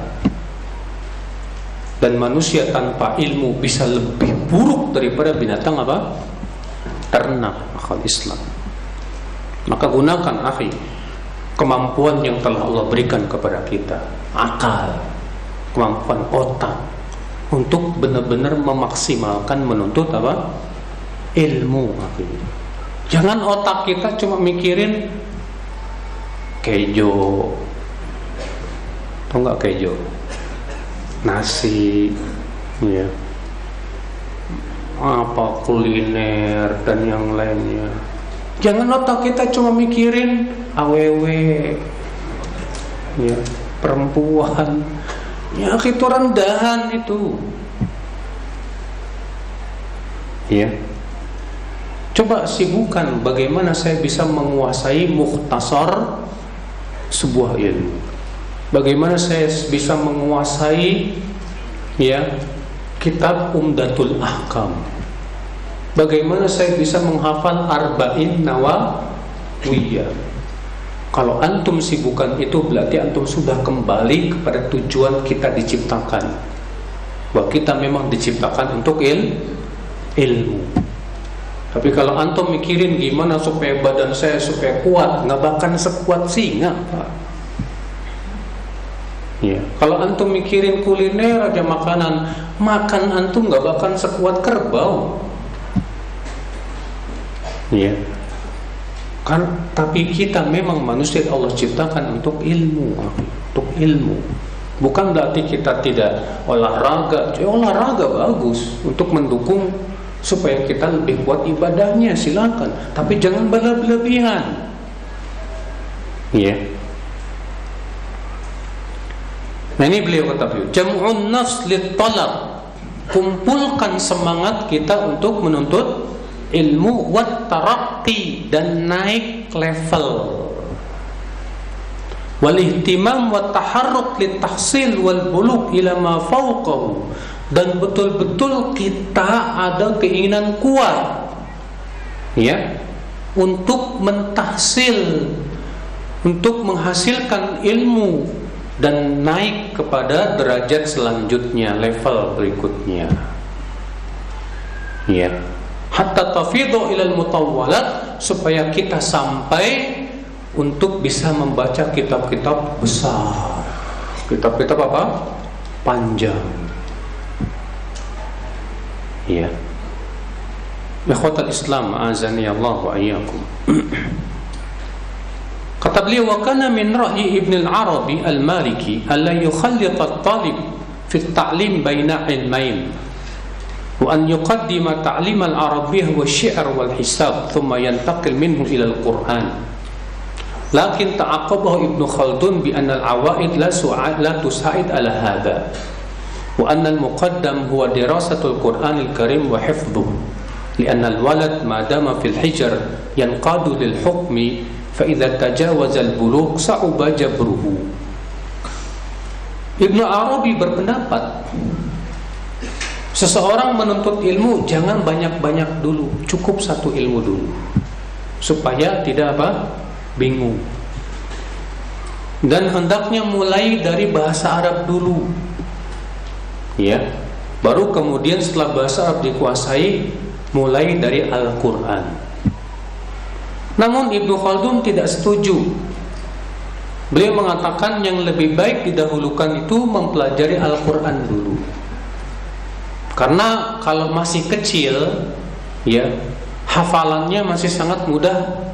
Dan manusia tanpa ilmu bisa lebih buruk daripada binatang apa? ternak akal Islam. Maka gunakan akhi kemampuan yang telah Allah berikan kepada kita. Akal kemampuan otak untuk benar-benar memaksimalkan menuntut apa? ilmu akhi jangan otak kita cuma mikirin kejo tau nggak kejo nasi ya. Apa kuliner dan yang lainnya. Jangan otak kita cuma mikirin aww ya perempuan. Ya itu rendahan itu. Ya coba sibukkan bagaimana saya bisa menguasai muhtasar sebuah ilmu. Bagaimana saya bisa menguasai ya kitab Umdatul Ahkam? Bagaimana saya bisa menghafal Arba'in Nawawiyah? Kalau antum sibukan itu berarti antum sudah kembali kepada tujuan kita diciptakan. Bahwa kita memang diciptakan untuk il ilmu. Tapi kalau antum mikirin gimana supaya badan saya supaya kuat, nggak bahkan sekuat singa, Pak. Ya. Kalau antum mikirin kuliner aja makanan, makan antum nggak bahkan sekuat kerbau. Ya. Kan, tapi kita memang manusia Allah ciptakan untuk ilmu, untuk ilmu. Bukan berarti kita tidak olahraga. Ya, olahraga bagus untuk mendukung supaya kita lebih kuat ibadahnya silakan. Tapi jangan berlebihan. Ya yeah. nah ini beliau kata beliau jam'un nafs talab kumpulkan semangat kita untuk menuntut ilmu wat tarakki dan naik level. Wal ihtimam wat taharruk lit tahsil wal buluk ila ma fawqahu dan betul-betul kita ada keinginan kuat ya untuk mentahsil untuk menghasilkan ilmu dan naik kepada derajat selanjutnya level berikutnya. Ya. Hatta tafidu ilal mutawwalat supaya kita sampai untuk bisa membaca kitab-kitab besar. Kitab-kitab apa? Panjang Ya. Ikhwatal Islam azani Allah wa iyyakum. Kata beliau wa kana min ra'yi Ibn al-Arabi al-Maliki alla yukhallit at-talib fi at-ta'lim baina ilmain wa an yuqaddima ta'lim al-arabiyyah wa syi'r wal hisab thumma yantaqil minhu ila al-Qur'an. Lakin ta'aqqabahu Ibn Khaldun bi anna al-awaid la su'ad la tusa'id ala hadha. وأن المقدم هو دراسة القرآن الكريم وحفظه لأن الولد ما دام في الحجر ينقاد للحكم فإذا تجاوز البلوغ صعب جبره Ibnu Arabi berpendapat Seseorang menuntut ilmu jangan banyak-banyak dulu, cukup satu ilmu dulu. Supaya tidak apa? bingung. Dan hendaknya mulai dari bahasa Arab dulu ya. Baru kemudian setelah bahasa Arab dikuasai mulai dari Al-Quran. Namun Ibnu Khaldun tidak setuju. Beliau mengatakan yang lebih baik didahulukan itu mempelajari Al-Quran dulu. Karena kalau masih kecil ya hafalannya masih sangat mudah.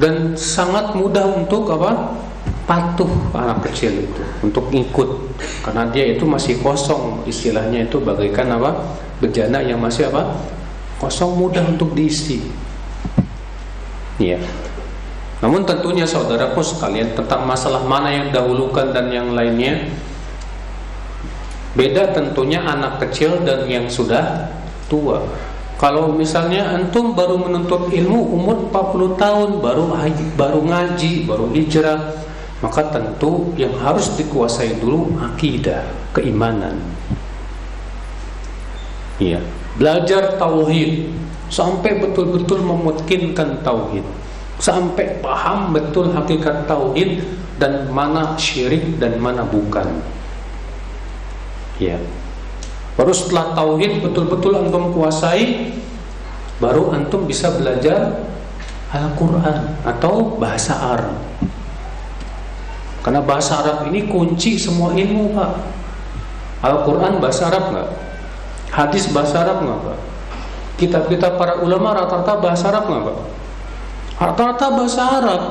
Dan sangat mudah untuk apa patuh anak kecil itu untuk ikut. Karena dia itu masih kosong istilahnya itu bagaikan apa? Bejana yang masih apa? Kosong mudah untuk diisi. Ya namun tentunya saudaraku sekalian tentang masalah mana yang dahulukan dan yang lainnya Beda tentunya anak kecil dan yang sudah tua. Kalau misalnya antum baru menuntut ilmu umur 40 tahun, baru baru ngaji, baru hijrah, maka tentu yang harus dikuasai dulu akidah, keimanan. Iya, belajar tauhid sampai betul-betul memutkinkan tauhid. Sampai paham betul hakikat tauhid dan mana syirik dan mana bukan. Ya. Baru setelah tauhid betul-betul antum kuasai, baru antum bisa belajar Al-Quran atau bahasa Arab. Karena bahasa Arab ini kunci semua ilmu, Pak. Al-Quran bahasa Arab nggak? Hadis bahasa Arab nggak, Pak? Kitab-kitab para ulama rata-rata bahasa Arab nggak, Pak? Rata-rata bahasa Arab.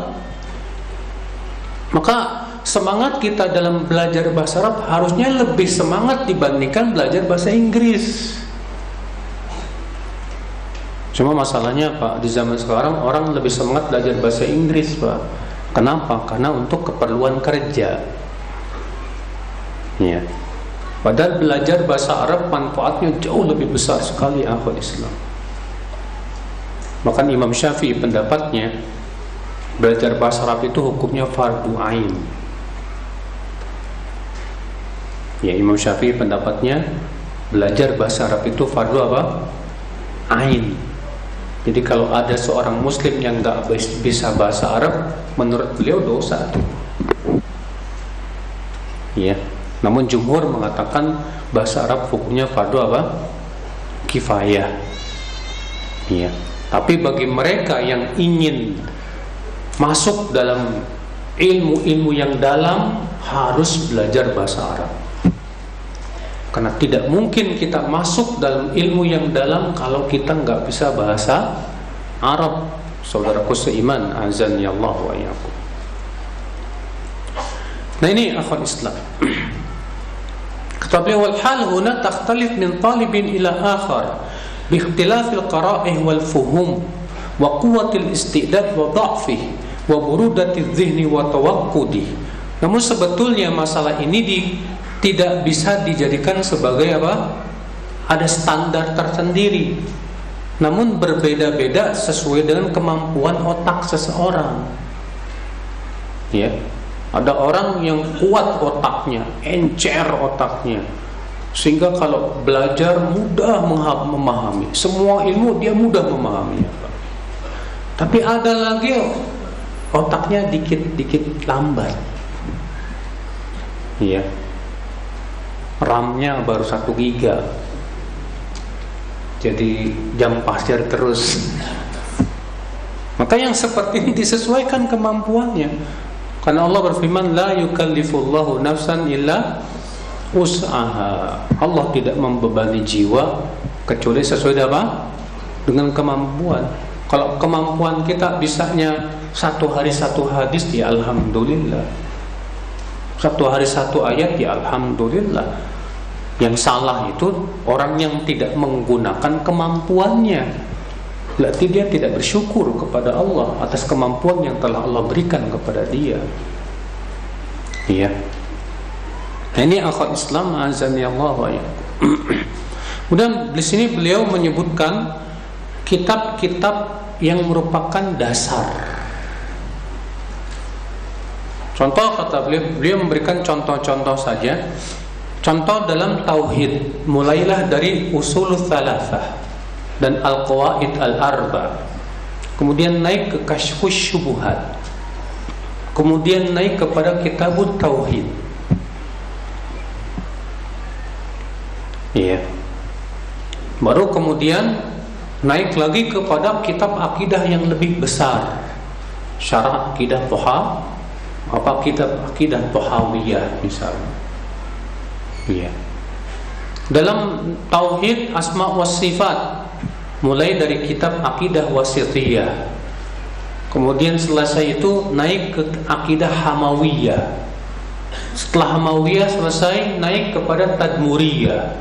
Maka semangat kita dalam belajar bahasa Arab harusnya lebih semangat dibandingkan belajar bahasa Inggris. Cuma masalahnya Pak, di zaman sekarang orang lebih semangat belajar bahasa Inggris Pak. Kenapa? Karena untuk keperluan kerja. Ya. Padahal belajar bahasa Arab manfaatnya jauh lebih besar sekali akhwat Islam. Bahkan Imam Syafi'i pendapatnya belajar bahasa Arab itu hukumnya fardu ain. Ya Imam Syafi'i pendapatnya belajar bahasa Arab itu fardu apa? Ain. Jadi kalau ada seorang muslim yang nggak bisa bahasa Arab, menurut beliau dosa. Ya. Namun jumhur mengatakan bahasa Arab hukumnya fardu apa? Kifayah. Ya. Tapi bagi mereka yang ingin masuk dalam ilmu-ilmu yang dalam harus belajar bahasa Arab. Karena tidak mungkin kita masuk dalam ilmu yang dalam kalau kita nggak bisa bahasa Arab. Saudaraku seiman, azan ya Allah wa yakum. Nah ini akhwat Islam. Beliau wal hal huna takhtalif min talibin ila akhar bi ikhtilafil qara'ih wal fuhum wa quwwatil istidad wa dha'fih wa burudati dhihni wa tawakkudi. Namun sebetulnya masalah ini di tidak bisa dijadikan sebagai apa? Ada standar tersendiri. Namun berbeda-beda sesuai dengan kemampuan otak seseorang. Ya. Ada orang yang kuat otaknya, encer otaknya. Sehingga kalau belajar mudah memahami. Semua ilmu dia mudah memahaminya. Tapi ada lagi otaknya dikit-dikit lambat. Iya. RAM-nya baru satu giga. Jadi jam pasir terus. Maka yang seperti ini disesuaikan kemampuannya. Karena Allah berfirman la yukallifullahu nafsan illa usaha Allah tidak membebani jiwa kecuali sesuai apa? Dengan kemampuan. Kalau kemampuan kita bisanya satu hari satu hadis ya alhamdulillah satu hari satu ayat ya alhamdulillah yang salah itu orang yang tidak menggunakan kemampuannya. Berarti dia tidak bersyukur kepada Allah atas kemampuan yang telah Allah berikan kepada dia. Iya. Nah, ini akhwat Islam azani Allah wa Kemudian di sini beliau menyebutkan kitab-kitab yang merupakan dasar. Contoh kata beliau, beliau memberikan contoh-contoh saja Contoh dalam tauhid mulailah dari usul thalathah dan al-qawaid al-arba. Kemudian naik ke kasyfus syubuhat. Kemudian naik kepada kitabut tauhid. Iya. Baru kemudian naik lagi kepada kitab akidah yang lebih besar. Syarah akidah Tuha, apa kitab akidah Tuhawiyah misalnya Iya. Dalam tauhid asma wa sifat mulai dari kitab akidah wasitiyah. Kemudian selesai itu naik ke akidah hamawiyah. Setelah hamawiyah selesai naik kepada tadmuriyah.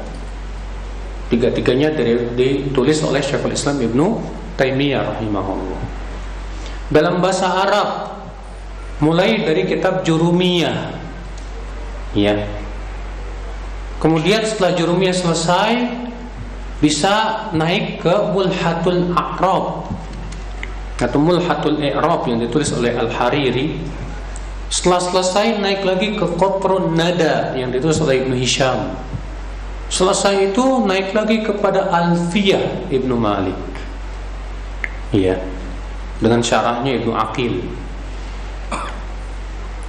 Tiga-tiganya ditulis oleh Syekhul Islam Ibnu Taimiyah rahimahullah. Dalam bahasa Arab mulai dari kitab Jurumiyah. Ya, Kemudian setelah jurumiyah selesai bisa naik ke mulhatul a'rab atau mulhatul i'rab yang ditulis oleh Al-Hariri. Setelah selesai naik lagi ke qatrun nada yang ditulis oleh Ibnu Hisham. Selesai itu naik lagi kepada Alfiyah Ibnu Malik. Iya. Dengan syarahnya Ibnu Aqil.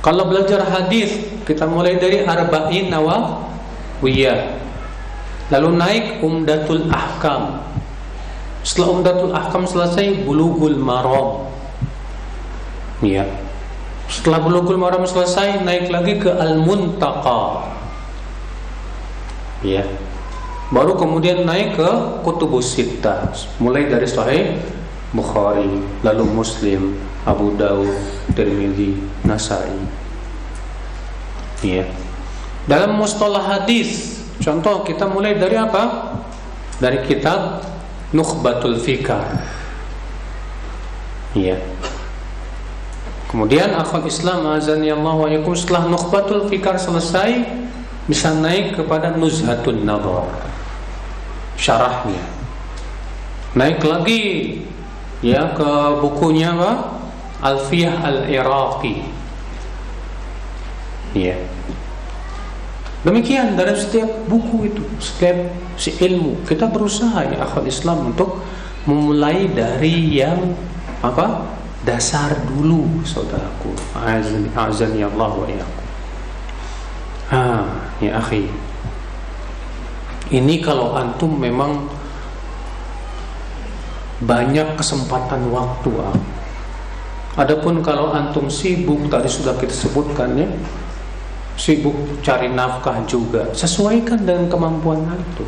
Kalau belajar hadis kita mulai dari Arba'in Nawawiyah. Lalu naik Umdatul Ahkam. Setelah Umdatul Ahkam selesai Bulughul Maram. Iya. Setelah Bulughul Maram selesai naik lagi ke Al-Muntaqa. Iya. Baru kemudian naik ke Kutubus Sittah. Mulai dari Sahih Bukhari, lalu Muslim, Abu Dawud, Tirmidzi, Nasai. Iya. Dalam mustalah hadis, contoh kita mulai dari apa? Dari kitab Nukhbatul Fikar. Iya. Kemudian akhwat Islam azani Allah wa yakum setelah Nukhbatul Fikar selesai bisa naik kepada Nuzhatun Nadhar. Syarahnya. Naik lagi ya ke bukunya apa? Alfiyah Al-Iraqi. Ya. Demikian dalam setiap buku itu, setiap si ilmu kita berusaha ya akhwat Islam untuk memulai dari yang apa? dasar dulu saudaraku. Azan ya Allah wa. Ah, ya akhi. Ini kalau antum memang banyak kesempatan waktu. Adapun kalau antum sibuk tadi sudah kita sebutkan ya sibuk cari nafkah juga sesuaikan dengan kemampuan antum.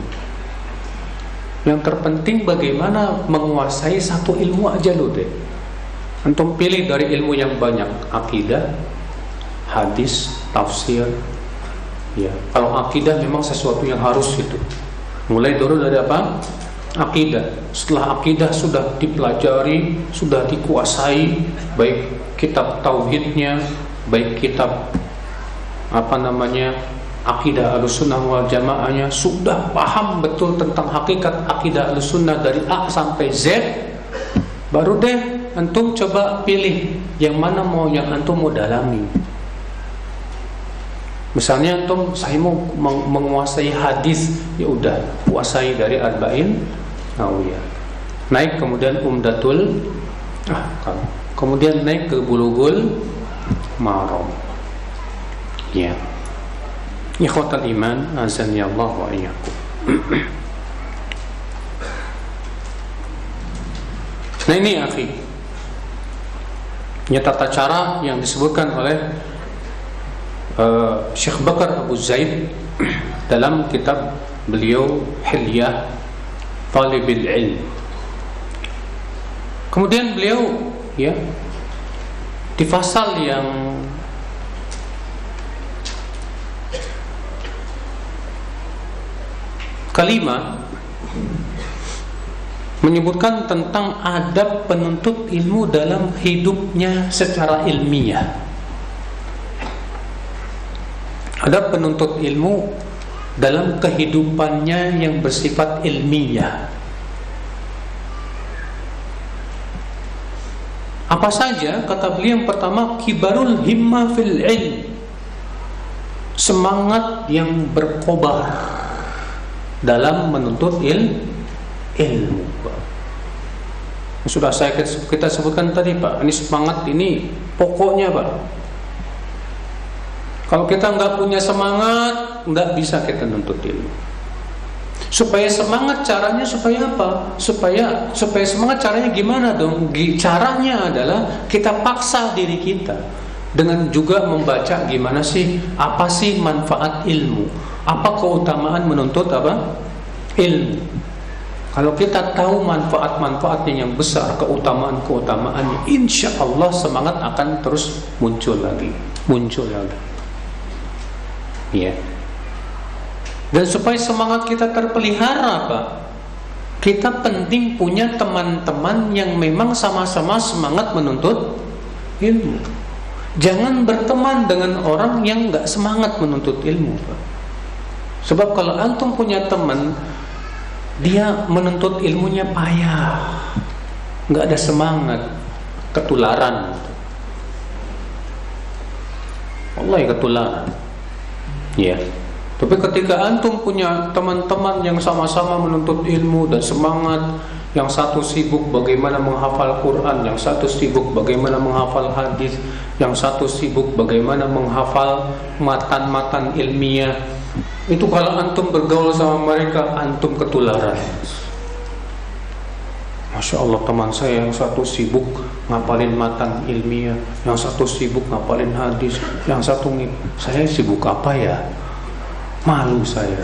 Yang terpenting bagaimana menguasai satu ilmu aja lo deh. Antum pilih dari ilmu yang banyak akidah hadis tafsir ya. Kalau akidah memang sesuatu yang harus itu. Mulai dulu dari apa akidah. Setelah akidah sudah dipelajari, sudah dikuasai, baik kitab tauhidnya, baik kitab apa namanya akidah al-sunnah wal jamaahnya sudah paham betul tentang hakikat akidah al-sunnah dari A sampai Z baru deh antum coba pilih yang mana mau yang antum mau dalami misalnya antum saya mau menguasai hadis ya udah kuasai dari arba'in Nawiyah. Naik kemudian Umdatul Ahkam. Kemudian naik ke Bulughul Maram. Ya. Ikhwatal iman, azan ya Allah wa. Nah ini akhi Ini tata cara yang disebutkan oleh uh, Syekh Bakar Abu Zaid Dalam kitab beliau Hilyah talibil ilm. Kemudian beliau ya di pasal yang kelima menyebutkan tentang adab penuntut ilmu dalam hidupnya secara ilmiah. Adab penuntut ilmu dalam kehidupannya yang bersifat ilmiah. Apa saja kata beliau yang pertama kibarul himma fil ilm. Semangat yang berkobar dalam menuntut il ilmu. Sudah saya kita sebutkan tadi Pak, ini semangat ini pokoknya Pak. Kalau kita nggak punya semangat, nggak bisa kita nuntut ilmu. Supaya semangat caranya supaya apa? Supaya supaya semangat caranya gimana dong? Caranya adalah kita paksa diri kita dengan juga membaca gimana sih apa sih manfaat ilmu? Apa keutamaan menuntut apa? Ilmu. Kalau kita tahu manfaat-manfaatnya yang besar, keutamaan-keutamaannya, insya Allah semangat akan terus muncul lagi, muncul lagi ya dan supaya semangat kita terpelihara Pak kita penting punya teman-teman yang memang sama-sama semangat menuntut ilmu jangan berteman dengan orang yang nggak semangat menuntut ilmu Pak Sebab kalau antum punya teman dia menuntut ilmunya payah, nggak ada semangat, ketularan. Allah ya ketularan. Ya. Tapi ketika antum punya teman-teman yang sama-sama menuntut ilmu dan semangat yang satu sibuk bagaimana menghafal Quran, yang satu sibuk bagaimana menghafal hadis, yang satu sibuk bagaimana menghafal matan-matan ilmiah. Itu kalau antum bergaul sama mereka, antum ketularan. Masya Allah teman saya yang satu sibuk ngapalin matan ilmiah, yang satu sibuk ngapalin hadis, yang satu saya sibuk apa ya? Malu saya.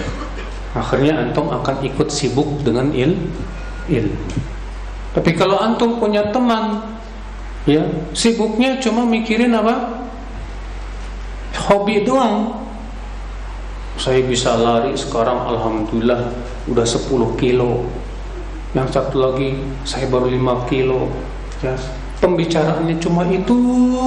Akhirnya antum akan ikut sibuk dengan il ilmu. Tapi kalau antum punya teman ya, sibuknya cuma mikirin apa? Hobi doang. Saya bisa lari sekarang alhamdulillah udah 10 kilo. Yang satu lagi saya baru 5 kilo. Ya, pembicaraannya cuma itu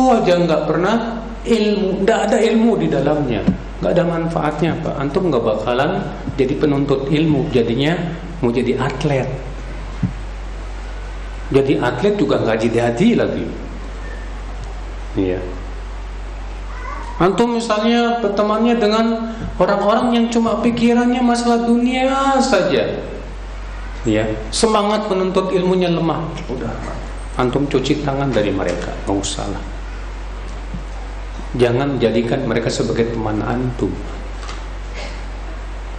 aja nggak pernah ilmu, nggak ada ilmu di dalamnya, nggak ada manfaatnya pak. Antum nggak bakalan jadi penuntut ilmu, jadinya mau jadi atlet. Jadi atlet juga nggak jadi lagi. Iya. Antum misalnya bertemannya dengan orang-orang yang cuma pikirannya masalah dunia saja. Ya, semangat menuntut ilmunya lemah. Udah, antum cuci tangan dari mereka, nggak usah lah. Jangan jadikan mereka sebagai teman antum.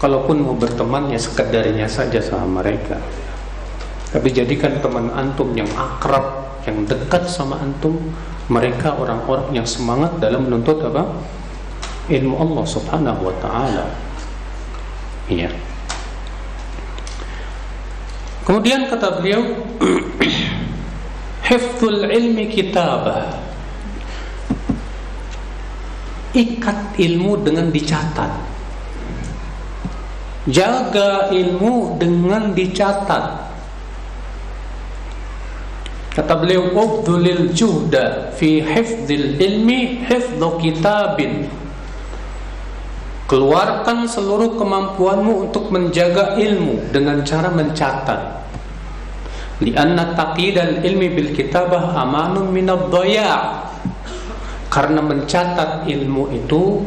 Kalaupun mau berteman ya sekedarnya saja sama mereka. Tapi jadikan teman antum yang akrab, yang dekat sama antum, mereka orang-orang yang semangat dalam menuntut apa? Ilmu Allah Subhanahu wa taala. Iya. Kemudian kata beliau, hifdzul ilmi kitabah. Ikat ilmu dengan dicatat. Jaga ilmu dengan dicatat. Kata beliau, "Ubdulil juhda fi hifdzil ilmi hifdzu kitabin." Keluarkan seluruh kemampuanmu untuk menjaga ilmu dengan cara mencatat. Lianna taqidal ilmi bil kitabah amanun minad dhaya'. Karena mencatat ilmu itu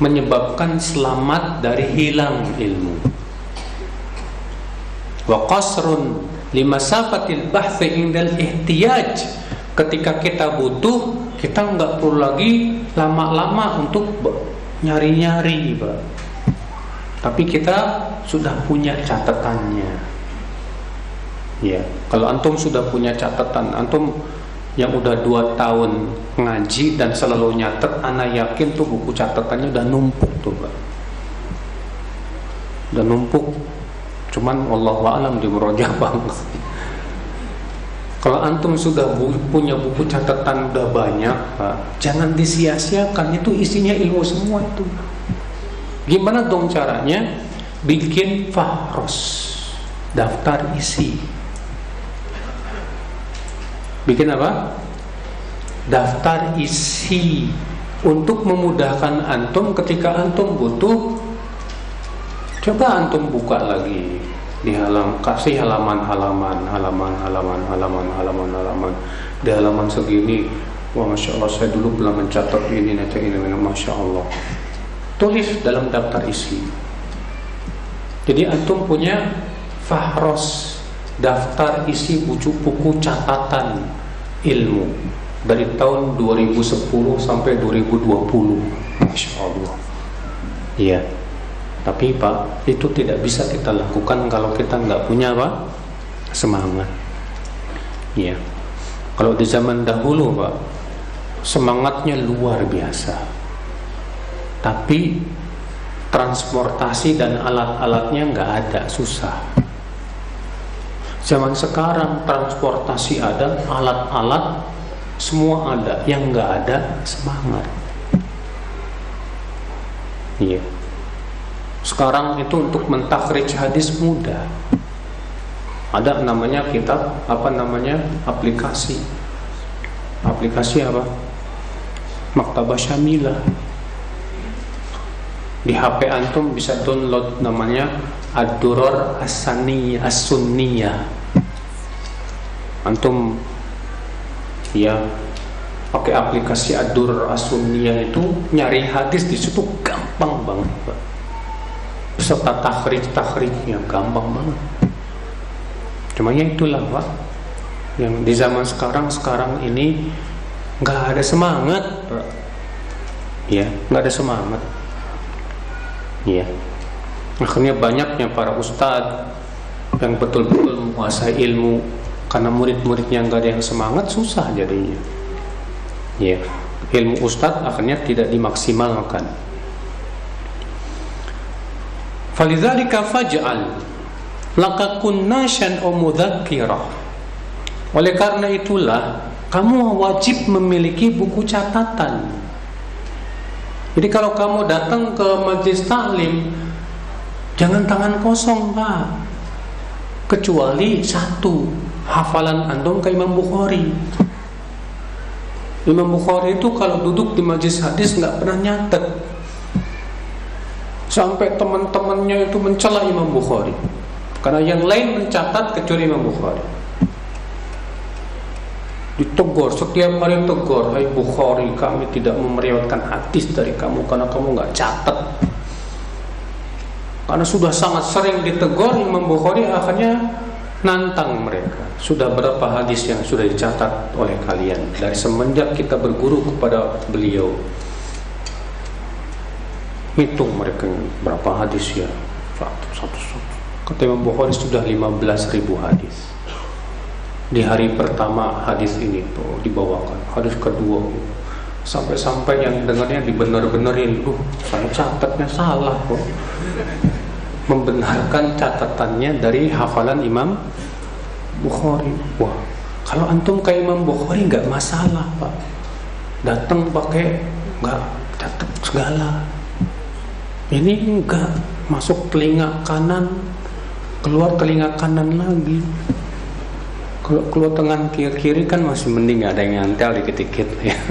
menyebabkan selamat dari hilang ilmu. Wa qasrun limasafatil bahthi indal ihtiyaj. Ketika kita butuh kita nggak perlu lagi lama-lama untuk nyari-nyari Pak. Tapi kita sudah punya catatannya. Ya kalau antum sudah punya catatan antum yang udah dua tahun ngaji dan selalu nyatet anak yakin tuh buku catatannya udah numpuk tuh Pak udah numpuk Cuman Allah alam di banget. Kalau antum sudah bu punya buku catatan udah banyak, Pak, jangan disia-siakan. Itu isinya ilmu semua itu. Gimana dong caranya? Bikin fahros, daftar isi. Bikin apa? Daftar isi untuk memudahkan antum ketika antum butuh. Coba antum buka lagi di halam kasih halaman-halaman halaman-halaman halaman-halaman halaman di halaman segini wah masya Allah saya dulu belum mencatat ini nanti ini, ini. Masya Allah. Tulis dalam daftar isi. Jadi antum punya fahros daftar isi buku buku catatan ilmu dari tahun 2010 sampai 2020 masya Allah iya tapi Pak, itu tidak bisa kita lakukan kalau kita nggak punya apa? Semangat. Ya. Kalau di zaman dahulu Pak, semangatnya luar biasa. Tapi transportasi dan alat-alatnya nggak ada, susah. Zaman sekarang transportasi ada, alat-alat semua ada, yang nggak ada semangat. Iya. Sekarang itu untuk mentakhrij hadis mudah. Ada namanya kitab, apa namanya? aplikasi. Aplikasi apa? Maktabah Syamilah. Di HP antum bisa download namanya Ad-Duror As-Sunniyah. Antum ya pakai aplikasi Ad-Duror As-Sunniyah itu nyari hadis di situ gampang banget, Pak. Beserta takhrij-takhrijnya gampang banget. Cuma ya itulah, Pak. Yang di zaman sekarang sekarang ini nggak ada semangat, Pak. Ya, nggak ada semangat ya akhirnya banyaknya para ustadz yang betul-betul menguasai ilmu karena murid-muridnya nggak ada yang semangat susah jadinya. Ya ilmu ustadz akhirnya tidak dimaksimalkan. Falidzalika faj'al laka kunnasyan o mudzakkirah oleh karena itulah kamu wajib memiliki buku catatan. Jadi kalau kamu datang ke majlis taklim, jangan tangan kosong, Pak. Kecuali satu, hafalan antum ke Imam Bukhari. Imam Bukhari itu kalau duduk di majlis hadis nggak pernah nyatet. Sampai teman-temannya itu mencela Imam Bukhari. Karena yang lain mencatat kecuali Imam Bukhari ditegur setiap hari tegur Hai Bukhari kami tidak memeriwayatkan hadis dari kamu karena kamu nggak catat karena sudah sangat sering ditegur Imam Bukhari akhirnya nantang mereka. Sudah berapa hadis yang sudah dicatat oleh kalian? Dari semenjak kita berguru kepada beliau. Hitung mereka berapa hadis ya? Satu satu satu. Kata Imam Bukhari sudah 15 ribu hadis. Di hari pertama hadis ini tuh dibawakan. Hadis kedua. Sampai-sampai yang dengarnya dibener-benerin tuh saya catatnya salah kok membenarkan catatannya dari hafalan Imam Bukhari wah kalau antum kayak Imam Bukhari nggak masalah pak datang pakai nggak catat segala ini enggak masuk telinga kanan keluar telinga kanan lagi kalau keluar tangan kiri, kiri kan masih mending ada yang nyantel dikit-dikit ya.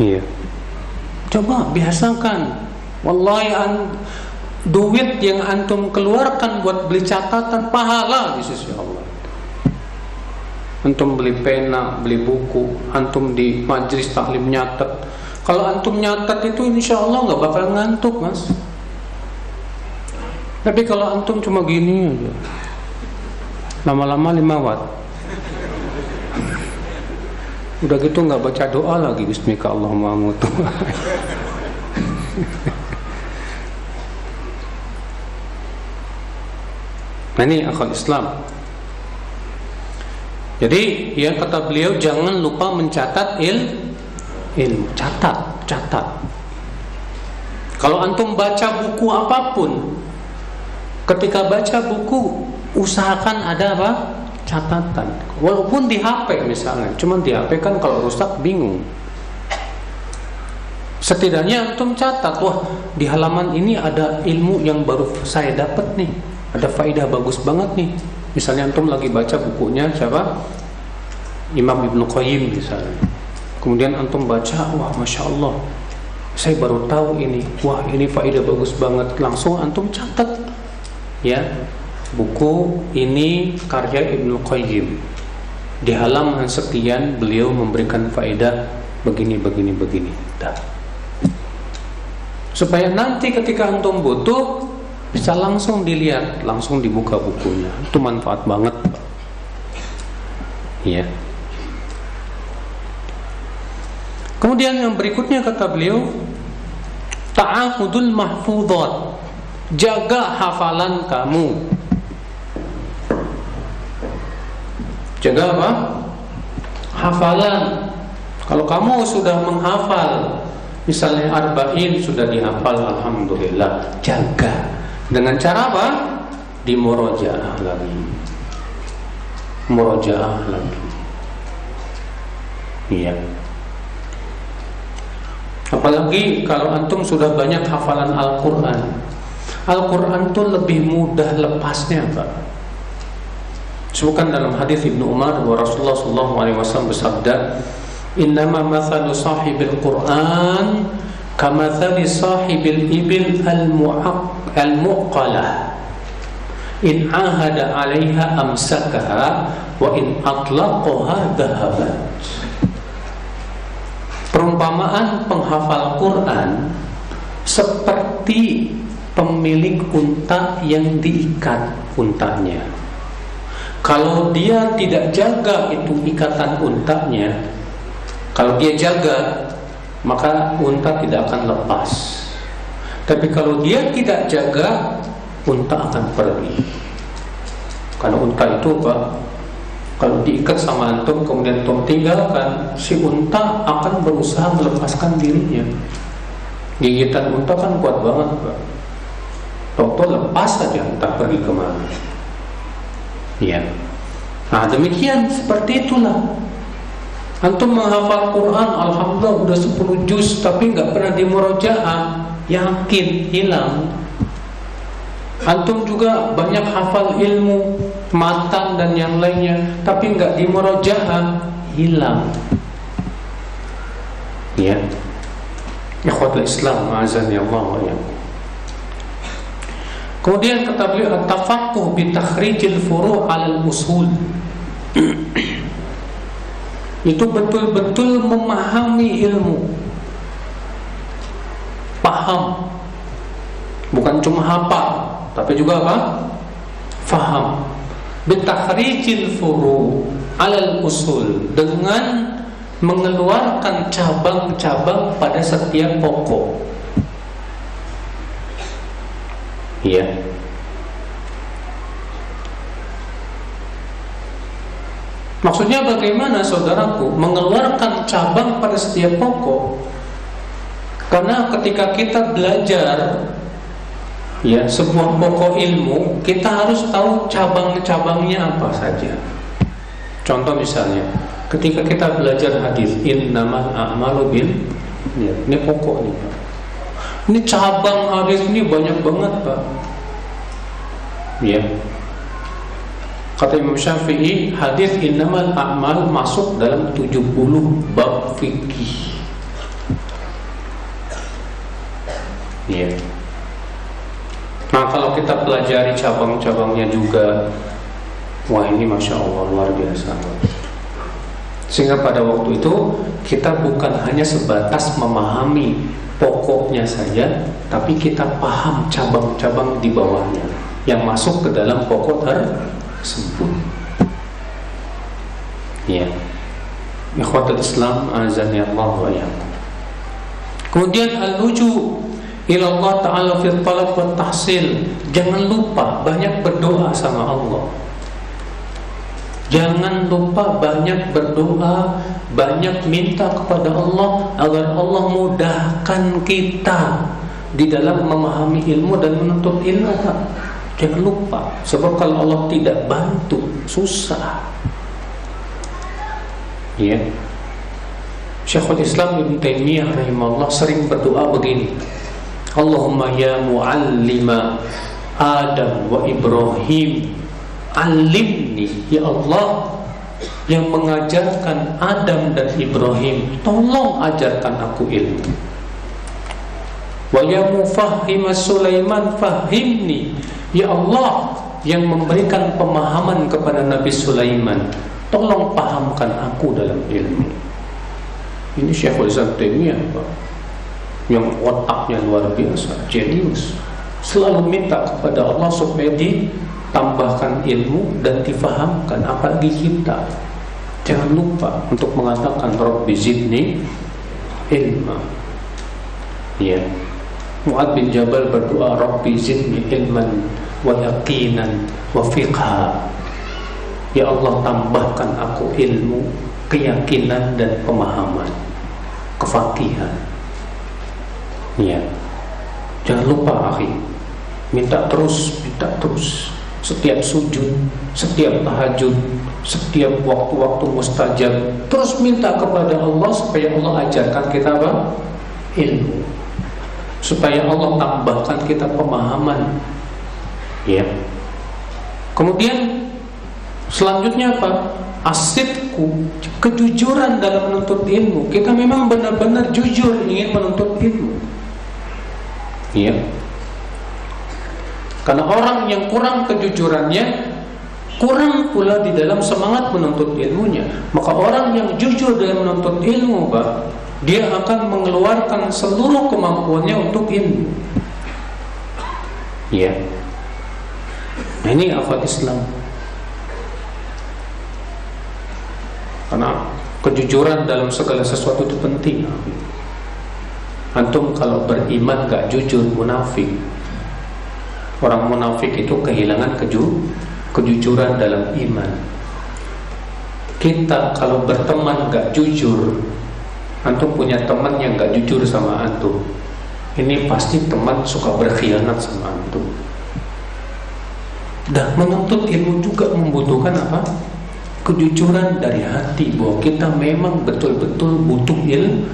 Iya. Coba biasakan. Wallahi an, duit yang antum keluarkan buat beli catatan pahala di sisi Allah. Antum beli pena, beli buku, antum di majlis taklim nyatet. Kalau antum nyatet itu insya Allah nggak bakal ngantuk mas. Tapi kalau antum cuma gini aja, lama-lama lima watt udah gitu nggak baca doa lagi Bismika Allahumma mutu nah ini akal Islam. Jadi ya kata beliau jangan lupa mencatat il ilmu. Catat catat. Kalau antum baca buku apa pun ketika baca buku usahakan ada apa? Catatan. Walaupun di HP misalnya. Cuman di HP kan kalau rusak bingung. Setidaknya antum catat wah di halaman ini ada ilmu yang baru saya dapat nih ada faidah bagus banget nih. Misalnya antum lagi baca bukunya siapa? Imam Ibnu Qayyim misalnya. Kemudian antum baca wah masya Allah saya baru tahu ini. Wah ini faidah bagus banget. Langsung antum catat ya. Buku ini karya Ibnu Qayyim. Di halaman sekian beliau memberikan faedah begini begini begini. Dah. supaya nanti ketika antum butuh bisa langsung dilihat langsung dibuka bukunya itu manfaat banget ya kemudian yang berikutnya kata beliau ta'ahudul mahfudhat jaga hafalan kamu Jaga apa? Hafalan. Kalau kamu sudah menghafal, misalnya arba'in sudah dihafal, alhamdulillah. Jaga. Dengan cara apa? Di murojaah lagi. Murojaah lagi. Iya. Apalagi kalau antum sudah banyak hafalan Al-Quran Al-Quran itu lebih mudah lepasnya Pak Sebutkan dalam hadis Ibnu Umar bahwa Rasulullah sallallahu alaihi wasallam bersabda, "Innama mathalu sahibil Qur'an kamathali sahibil ibil al-mu'aqqalah in ahada 'alaiha amsakaha wa in atlaqaha dhahabat Perumpamaan penghafal Quran seperti pemilik unta yang diikat untanya. Kalau dia tidak jaga itu ikatan untanya, kalau dia jaga, maka unta tidak akan lepas. Tapi kalau dia tidak jaga, unta akan pergi. Karena unta itu Pak, kalau diikat sama antum kemudian antum tinggalkan, si unta akan berusaha melepaskan dirinya. Gigitan unta kan kuat banget, Pak. Toto lepas saja entah pergi ke mana. Ya. Nah demikian seperti itulah. Antum menghafal Quran, alhamdulillah udah 10 juz tapi nggak pernah dimurojaah, yakin hilang. Antum juga banyak hafal ilmu Matan dan yang lainnya Tapi nggak dimurajaah Hilang Ya Ikhwatul Islam Azani Allah ya. Kemudian kata beliau Tafakuh bitakhrijil furu' al usul Itu betul-betul memahami ilmu Paham Bukan cuma hafal tapi juga apa? Faham. Bitakhrijil furu alal usul dengan mengeluarkan cabang-cabang pada setiap pokok. Iya. Maksudnya bagaimana saudaraku mengeluarkan cabang pada setiap pokok? Karena ketika kita belajar ya sebuah pokok ilmu kita harus tahu cabang-cabangnya apa saja. Contoh misalnya, ketika kita belajar hadis innamal a'malu bil ya, ini pokok nih. Ini cabang hadis ini banyak banget Pak. Ya. Kata Imam Syafi'i, hadis innamal a'mal masuk dalam 70 bab fikih. Ya. Nah kalau kita pelajari cabang-cabangnya juga Wah ini Masya Allah luar biasa Sehingga pada waktu itu Kita bukan hanya sebatas memahami Pokoknya saja Tapi kita paham cabang-cabang di bawahnya Yang masuk ke dalam pokok tersebut Ya. Ikhwatul Islam Azan ya Allah wa Kemudian al-luju ila Ta'ala fi talab wa tahsil. Jangan lupa banyak berdoa sama Allah. Jangan lupa banyak berdoa Banyak minta kepada Allah Agar Allah mudahkan kita Di dalam memahami ilmu dan menuntut ilmu Jangan lupa Sebab kalau Allah tidak bantu Susah. Ya. Syekhul Islam Ibn Taymiyah rahimahullah sering berdoa begini. Allahumma ya muallima Adam wa Ibrahim Alimni Ya Allah Yang mengajarkan Adam dan Ibrahim Tolong ajarkan aku ilmu Wa ya mufahhima Sulaiman Fahimni Ya Allah Yang memberikan pemahaman kepada Nabi Sulaiman Tolong pahamkan aku dalam ilmu Ini Syekhul Islam Taimiyah Pak yang otaknya luar biasa, jenius, selalu minta kepada Allah supaya ditambahkan ilmu dan difahamkan apalagi kita. Jangan lupa untuk mengatakan Rabbi zidni ilma. Ya. Mu'ad bin Jabal berdoa Rabbi zidni ilman wa yaqinan wa fiqha. Ya Allah tambahkan aku ilmu, keyakinan dan pemahaman, kefakihan. Ya. Jangan lupa akhi Minta terus, minta terus Setiap sujud, setiap tahajud Setiap waktu-waktu mustajab Terus minta kepada Allah Supaya Allah ajarkan kita apa? Ilmu Supaya Allah tambahkan kita pemahaman Ya Kemudian Selanjutnya apa? Asitku Kejujuran dalam menuntut ilmu Kita memang benar-benar jujur ingin menuntut ilmu Ya. Karena orang yang kurang kejujurannya kurang pula di dalam semangat menuntut ilmunya. Maka orang yang jujur dalam menuntut ilmu, Pak, dia akan mengeluarkan seluruh kemampuannya untuk ilmu. Ya. Nah, ini akhlak Islam. Karena kejujuran dalam segala sesuatu itu penting. Antum kalau beriman gak jujur munafik. Orang munafik itu kehilangan keju kejujuran dalam iman. Kita kalau berteman gak jujur, antum punya teman yang gak jujur sama antum. Ini pasti teman suka berkhianat sama antum. Dan menuntut ilmu juga membutuhkan apa? Kejujuran dari hati bahwa kita memang betul-betul butuh ilmu.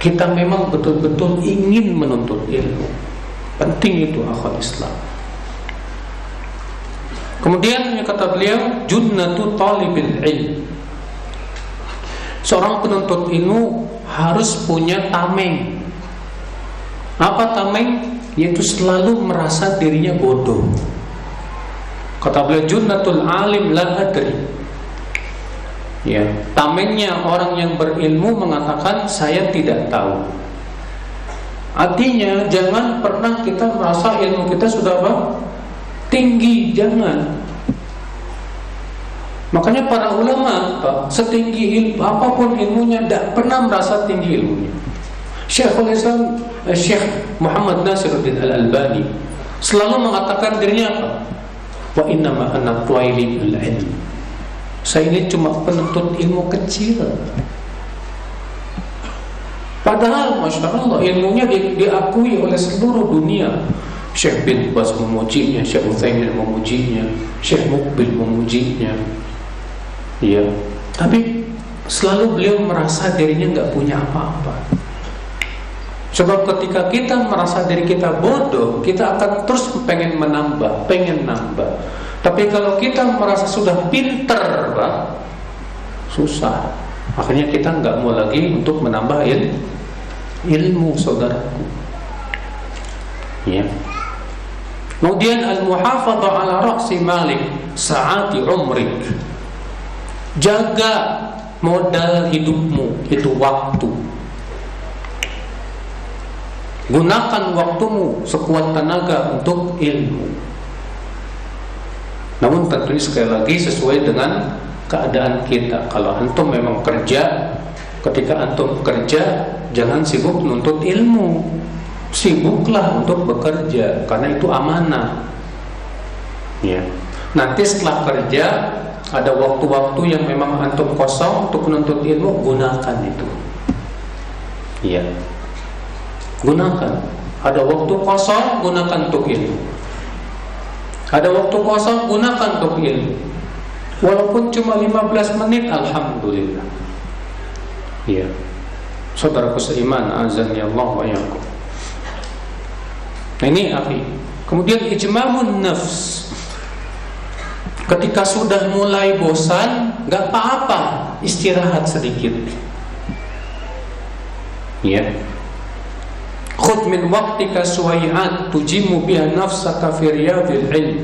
Kita memang betul-betul ingin menuntut ilmu. Penting itu akal Islam. Kemudian kata beliau junnatu talibil ilm. Seorang penuntut ilmu harus punya tameng. Apa tameng? Yaitu selalu merasa dirinya bodoh. Kata beliau junnatul alim la adri. Ya, tamengnya orang yang berilmu mengatakan saya tidak tahu. Artinya jangan pernah kita merasa ilmu kita sudah apa? tinggi jangan makanya para ulama setinggi ilmu apa pun ilmunya tidak pernah merasa tinggi ilmunya. Syekhul Islam eh, Syekh Muhammad Nasiruddin Al-Albani selalu mengatakan dirinya apa? Wa inna ma ana tuailibul ilm saya ini cuma penuntut ilmu kecil. Padahal Masya Allah ilmunya diakui oleh seluruh dunia. Syekh bin Bas memujinya, Syekh Uthaymin memujinya, Syekh Mukbil memujinya. Ya, tapi selalu beliau merasa dirinya nggak punya apa-apa. Sebab ketika kita merasa diri kita bodoh, kita akan terus pengen menambah, pengen nambah. Tapi kalau kita merasa sudah pinter, Pak, susah. Akhirnya kita nggak mau lagi untuk menambah il ilmu saudaraku. Ya. Kemudian al-muhafadzah ala ra'si malik saati umrik. Jaga modal hidupmu itu waktu. Gunakan waktumu sekuat tenaga untuk ilmu. Namun tentunya sekali lagi sesuai dengan keadaan kita. Kalau antum memang kerja, ketika antum kerja jangan sibuk menuntut ilmu sibuklah untuk bekerja karena itu amanah. Ya. Nanti setelah kerja ada waktu-waktu yang memang antum kosong untuk menuntut ilmu, gunakan itu. Iya. Gunakan. Ada waktu kosong, gunakan untuk ilmu. Ada waktu kosong, gunakan untuk ilmu. Walaupun cuma 15 menit, alhamdulillah. Iya. Saudaraku seiman, azan ya Allah wa yakum. Nah ini api. Kemudian ijmamun nafs. Ketika sudah mulai bosan, nggak apa-apa, istirahat sedikit. Ya. Khud min waqtika suwai'at tujimu biha nafsaka fi riyadil ilm.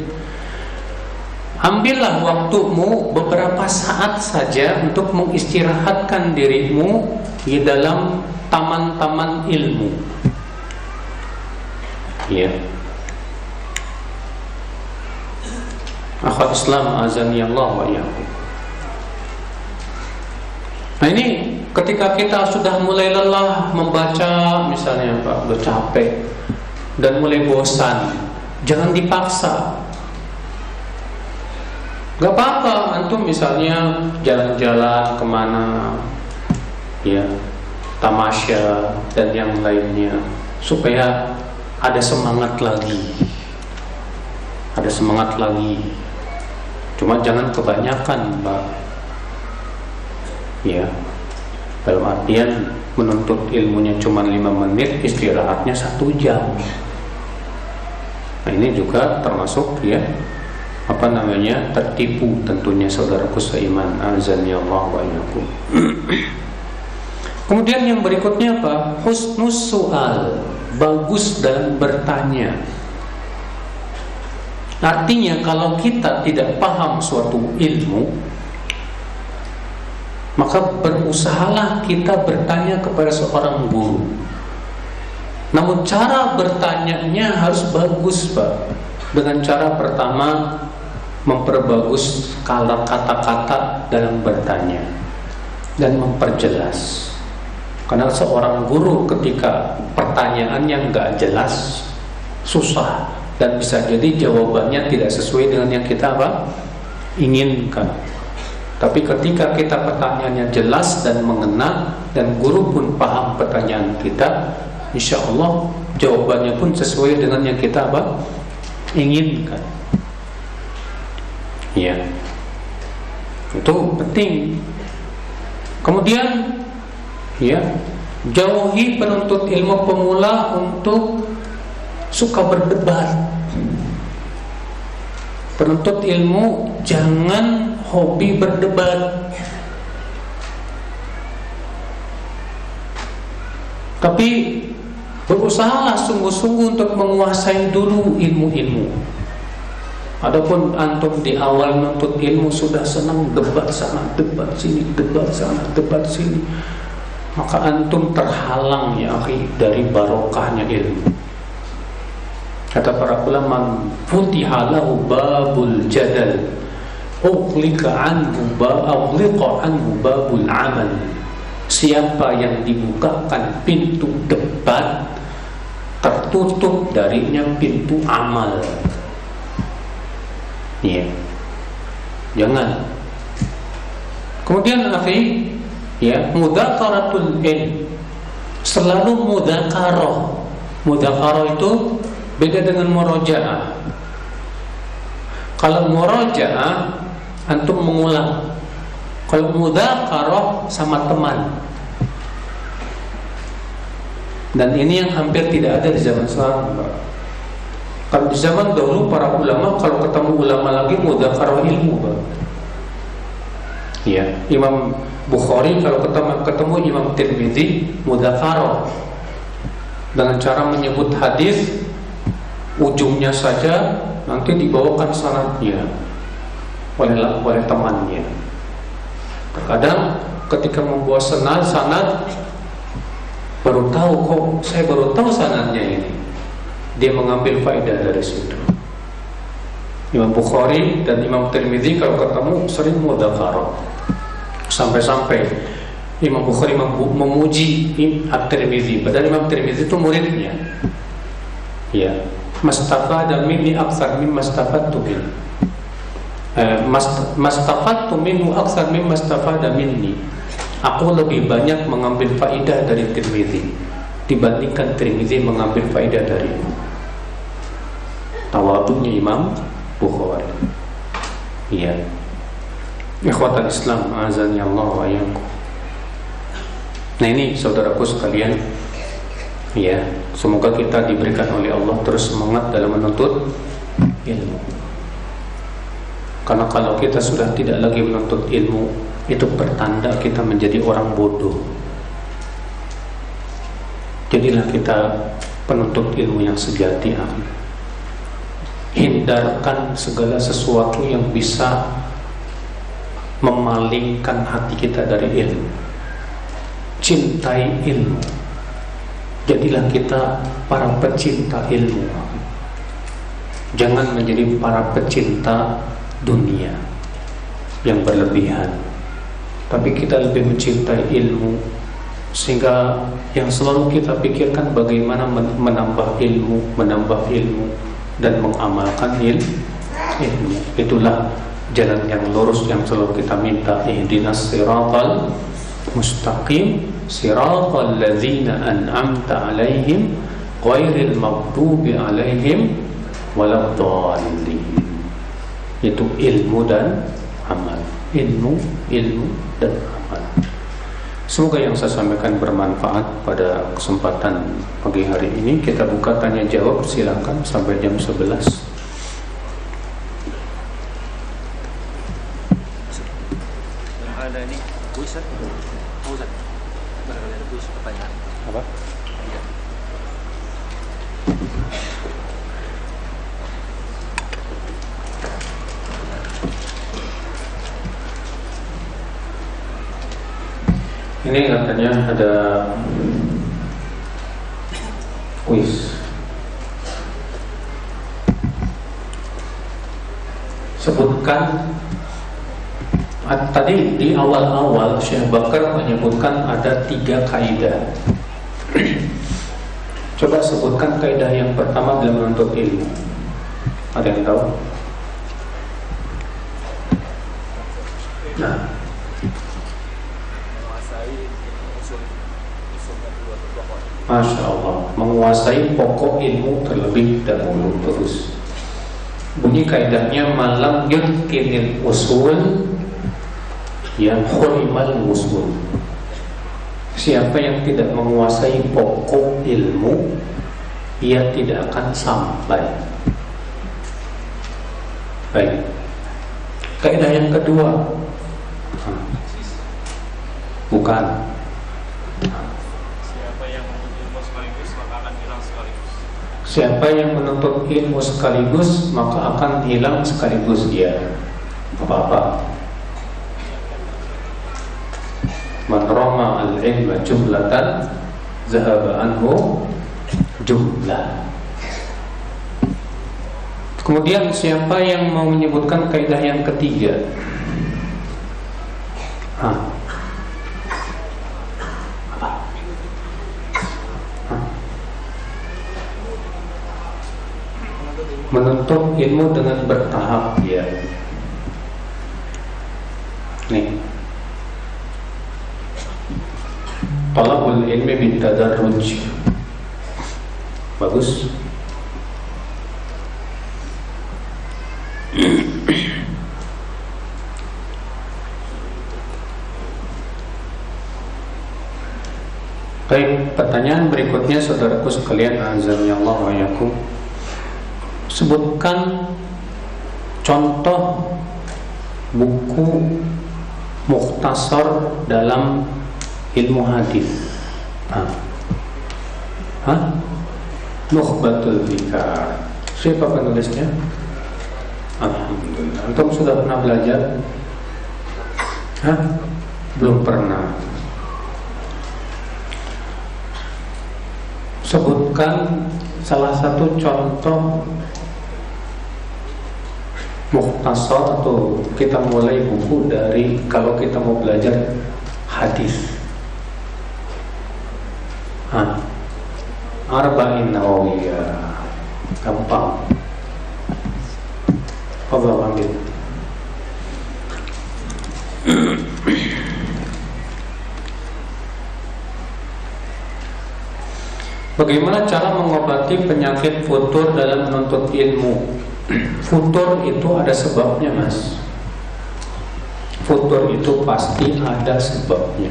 Ambillah waktumu beberapa saat saja untuk mengistirahatkan dirimu di dalam taman-taman ilmu. Ya. Akhwat Islam azani Allah wa iyyakum. Nah ini ketika kita sudah mulai lelah membaca misalnya Pak, udah capek dan mulai bosan, jangan dipaksa. Gak apa-apa, antum misalnya jalan-jalan ke mana, ya, tamasya dan yang lainnya, supaya ada semangat lagi ada semangat lagi cuma jangan kebanyakan mbak ya. Dalam artian menuntut ilmunya cuma lima menit istirahatnya satu jam. Nah ini juga termasuk ya apa namanya tertipu tentunya saudaraku seiman. Azan ya Allah wa Kemudian yang berikutnya apa? Husnus soal. Bagus dalam bertanya. Artinya kalau kita tidak paham suatu ilmu, maka berusahalah kita bertanya kepada seorang guru. Namun cara bertanyanya harus bagus, Pak. Dengan cara pertama memperbagus kata-kata dalam bertanya dan memperjelas. Karena seorang guru ketika pertanyaan yang jelas susah dan bisa jadi jawabannya tidak sesuai dengan yang kita apa inginkan. Tapi ketika kita pertanyaannya jelas dan mengena dan guru pun paham pertanyaan kita, insya Allah jawabannya pun sesuai dengan yang kita apa inginkan. Ya, itu penting. Kemudian ya jauhi penuntut ilmu pemula untuk suka berdebat penuntut ilmu jangan hobi berdebat. Tapi berusaha sungguh-sungguh untuk menguasai dulu ilmu-ilmu. Adapun antum di awal nuntut ilmu sudah senang debat sana, debat sini, debat sana, debat sini. Maka antum terhalang ya akhi dari barokahnya ilmu kata para ulama futihalahu babul jadal. Uqlika anhu ba'ughliqa anhu babul amal. Siapa yang dibukakan pintu debat tertutup darinya pintu amal. Iya. Jangan. Kemudian akhi ya mudakaratul ilm selalu mudakaroh mudakaroh itu beda dengan murojaah kalau murojaah antum mengulang. Kalau mudakaroh sama teman. Dan ini yang hampir tidak ada di zaman sekarang kalau di zaman dahulu para ulama kalau ketemu ulama lagi mudakaroh ilmu Pak. Ya, Imam Bukhari kalau ketemu, ketemu Imam Tirmidzi mudzakarah. Dengan cara menyebut hadis ujungnya saja nanti dibawakan sanadnya oleh oleh temannya. Terkadang ketika membawa sanad sanad baru tahu kok saya baru tahu sanadnya ini. Dia mengambil faedah dari situ. Imam Bukhari dan Imam Tirmidzi kalau ketemu sering mudzakarah sampai-sampai Imam Bukhari memuji At-Tirmidzi padahal Imam Tirmidzi itu muridnya ya mastafada minni aktsar mimma stafadtu min. Eh, mastafadtu minhu aktsar mimma stafada minni. Aku lebih banyak mengambil faidah dari Tirmidzi dibandingkan Tirmidzi mengambil faidah dari tawadhunya Imam Bukhari. Iya. Ikhwatan Islam azan ya Allah wa Nah ini saudaraku sekalian. Ya Semoga kita diberikan oleh Allah Terus semangat dalam menuntut ilmu. Karena kalau kita sudah tidak lagi menuntut ilmu Itu pertanda kita menjadi orang bodoh. Jadilah kita penuntut ilmu yang sejati Hindarkan segala sesuatu yang bisa memalingkan hati kita dari ilmu. Cintai ilmu jadilah kita para pecinta ilmu. Jangan menjadi para pecinta dunia yang berlebihan. Tapi kita lebih mencintai ilmu sehingga yang selalu kita pikirkan bagaimana menambah ilmu menambah ilmu dan mengamalkan ilmu. Itulah jalan yang lurus yang selalu kita minta. Ihdinas siratal mustaqim siratal ladzina an'amta alaihim ghairil maghdubi alaihim waladdallin itu ilmu dan amal ilmu ilmu dan amal Semoga yang saya sampaikan bermanfaat pada kesempatan pagi hari ini. Kita buka tanya jawab, silakan sampai jam 11. Ini katanya ada kuis. Sebutkan tadi di awal-awal Syekh Bakar menyebutkan ada tiga kaidah. Coba sebutkan kaidah yang pertama dalam menuntut ilmu. Ada yang tahu? Nah, Masya Allah Menguasai pokok ilmu terlebih dahulu Terus. Bunyi kaidahnya Malam yudkinil usul Yang khurimal usul Siapa yang tidak menguasai pokok ilmu Ia tidak akan sampai. Baik. Kaidah yang kedua. Bukan Siapa yang menuntut ilmu sekaligus Maka akan hilang sekaligus dia. Apa-apa. Man rama al-ilma jumlatan Zahaba anhu jumlah. Kemudian siapa yang mau menyebutkan kaidah yang ketiga? Hah menuntut ilmu dengan bertahap ya. Nih. Talabul ilmi bin tadarruj. Bagus. Baik, pertanyaan berikutnya saudaraku sekalian azza Allah wa yakum sebutkan contoh buku muktasar dalam ilmu hadis. Hah? Hah? Nukhbatul Fikar. Siapa penulisnya? Alhamdulillah. Antum sudah pernah belajar? Hah? Belum pernah. Sebutkan salah satu contoh mukhtasar atau kita mulai buku dari kalau kita mau belajar hadis. Ah, Arba'in Nawawiyah. Gampang. Apa ambil? Bagaimana cara mengobati penyakit futur dalam menuntut ilmu? Futur itu ada sebabnya mas. Futur itu pasti ada sebabnya.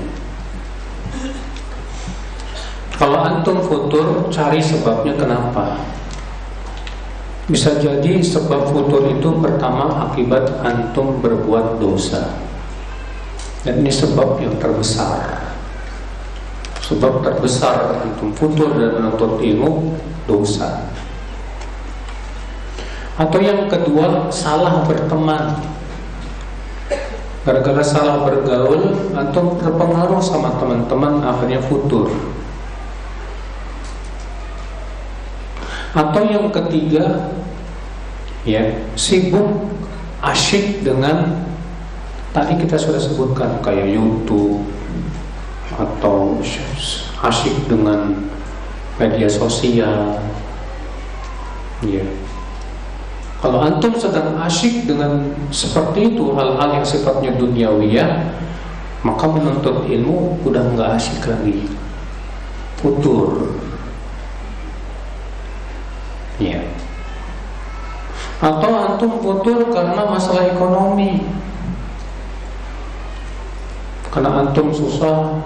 Kalau antum futur cari sebabnya kenapa. Bisa jadi sebab futur itu pertama akibat antum berbuat dosa. Dan ini sebab yang terbesar. Sebab terbesar antum futur dan menuntut ilmu dosa atau yang kedua salah berteman. Gara-gara salah bergaul Atau terpengaruh sama teman-teman Akhirnya futur. Atau yang ketiga Ya Sibuk Asyik dengan Tadi kita sudah sebutkan Kayak Youtube Atau Asyik dengan Media sosial Ya kalau antum sedang asyik dengan seperti itu hal-hal yang sifatnya duniawi maka menuntut ilmu udah nggak asyik lagi, futur. Ya. Atau antum futur karena masalah ekonomi. Karena antum susah,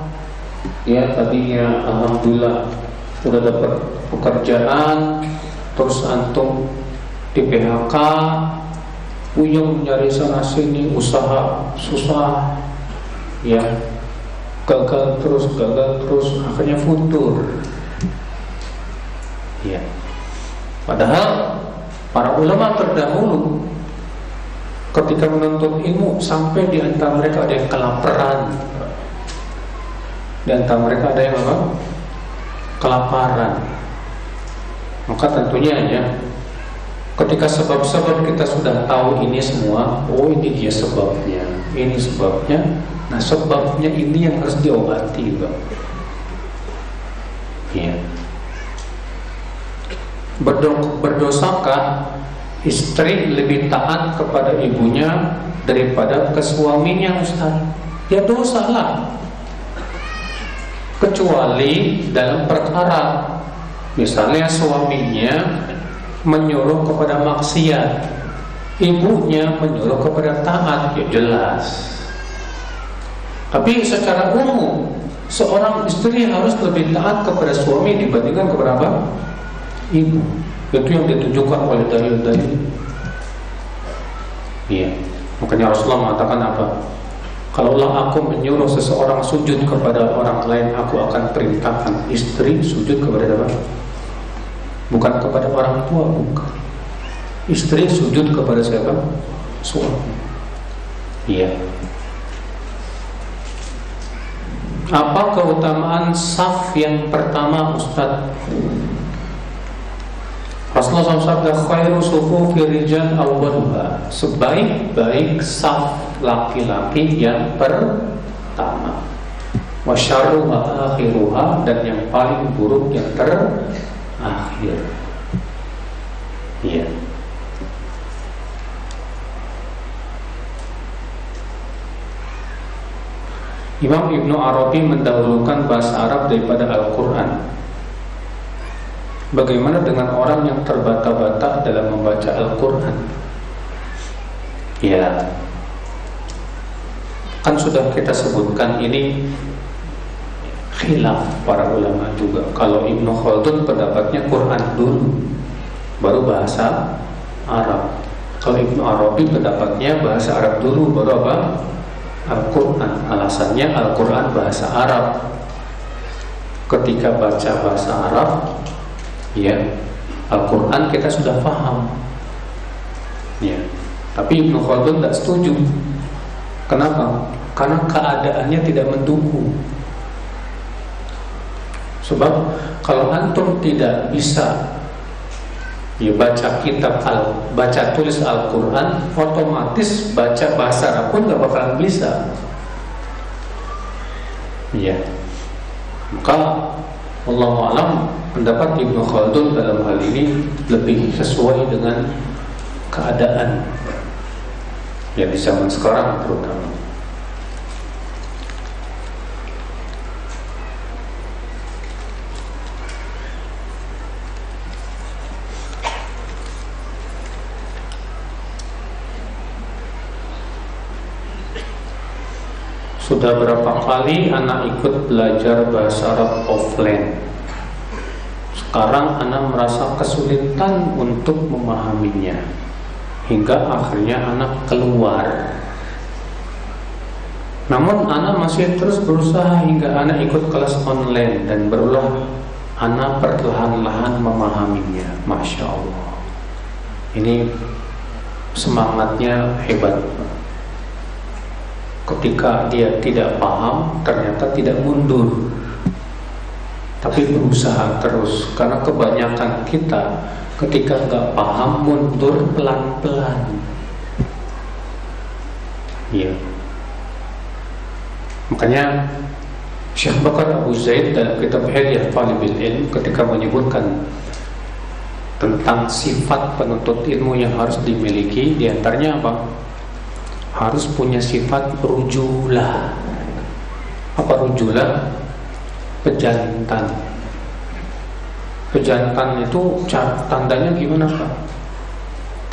ya tadinya alhamdulillah udah dapat pekerjaan, terus antum di PHK Uyung mencari sana sini usaha susah ya gagal terus gagal terus akhirnya futur ya Padahal para ulama terdahulu ketika menuntut ilmu sampai di antara mereka ada yang kelaparan. Di antara mereka ada yang apa? Kelaparan. Maka tentunya ya ketika sebab-sebab kita sudah tahu ini semua, oh ini dia sebabnya, ini sebabnya. Nah sebabnya ini yang harus diobati, Bang. Ya. Berdosakah istri lebih taat kepada ibunya daripada ke suaminya Ustaz ya dosa lah kecuali dalam perkara misalnya suaminya menyuruh kepada maksiat ibunya menyuruh kepada taat ya jelas tapi secara umum seorang istri harus lebih taat kepada suami dibandingkan kepada apa? ibu itu yang ditunjukkan oleh dalil-dalil. Iya. Makanya Rasulullah mengatakan apa? Kalaulah aku menyuruh seseorang sujud kepada orang lain, aku akan perintahkan istri sujud kepada apa? Bukan kepada orang tua, bukan. Istri sujud kepada siapa? Suami. Iya. Apa keutamaan saf yang pertama Ustaz? Rasulullah SAW awwaluha Sebaik-baik saf laki-laki yang pertama Wa syarruha akhiruha Dan yang paling buruk yang terakhir Iya. Imam Ibnu Arabi mendahulukan bahasa Arab daripada Al-Quran. Bagaimana dengan orang yang terbata-bata dalam membaca Al-Quran? Ya, kan sudah kita sebutkan ini khilaf para ulama juga. Kalau Ibnu Khaldun pendapatnya Quran dulu, baru bahasa Arab. Kalau Ibnu Arabi pendapatnya bahasa Arab dulu, baru apa? Al-Quran. Alasannya Al-Quran bahasa Arab. Ketika baca bahasa Arab, ya Al-Quran kita sudah paham ya tapi Ibnu Khaldun tidak setuju kenapa? karena keadaannya tidak mendukung sebab kalau antum tidak bisa ya baca kitab al baca tulis Al-Quran otomatis baca bahasa Arab pun nggak bakalan bisa ya maka Allah alam pendapat Ibnu Khaldun dalam hal ini lebih sesuai dengan keadaan yang di zaman sekarang terutama. Sudah berapa kali anak ikut belajar bahasa Arab offline? Sekarang anak merasa kesulitan untuk memahaminya Hingga akhirnya anak keluar. Namun anak masih terus berusaha hingga anak ikut kelas online Dan berulang anak perlahan-lahan memahaminya. Masya Allah. Ini semangatnya hebat Ketika dia tidak paham Ternyata tidak mundur. Tapi berusaha terus karena kebanyakan kita ketika nggak paham mundur pelan-pelan. Iya. Makanya Syekh Bakar Abu Zaid dalam kitab Hidyah Talibil Ilm ketika menyebutkan tentang sifat penuntut ilmu yang harus dimiliki di antaranya apa? Harus punya sifat rujulah apa rujulah? pejantan pejantan itu tandanya gimana Pak?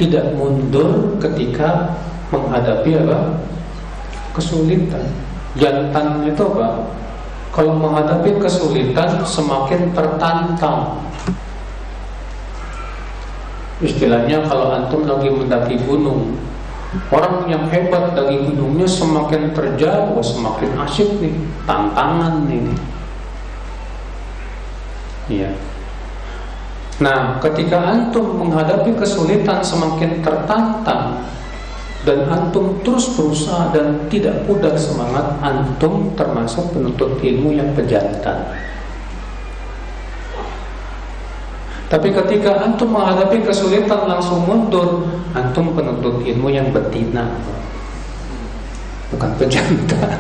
tidak mundur ketika menghadapi apa? kesulitan jantan itu apa? kalau menghadapi kesulitan semakin tertantang istilahnya kalau antum lagi mendaki gunung Orang yang hebat dari gunungnya semakin terjauh, semakin asyik nih, tantangan ini. Iya. Nah, ketika antum menghadapi kesulitan semakin tertantang dan antum terus berusaha dan tidak pudar semangat, antum termasuk penuntut ilmu yang pejantan. Tapi ketika antum menghadapi kesulitan langsung mundur, antum penuntut ilmu yang betina, bukan pejantan.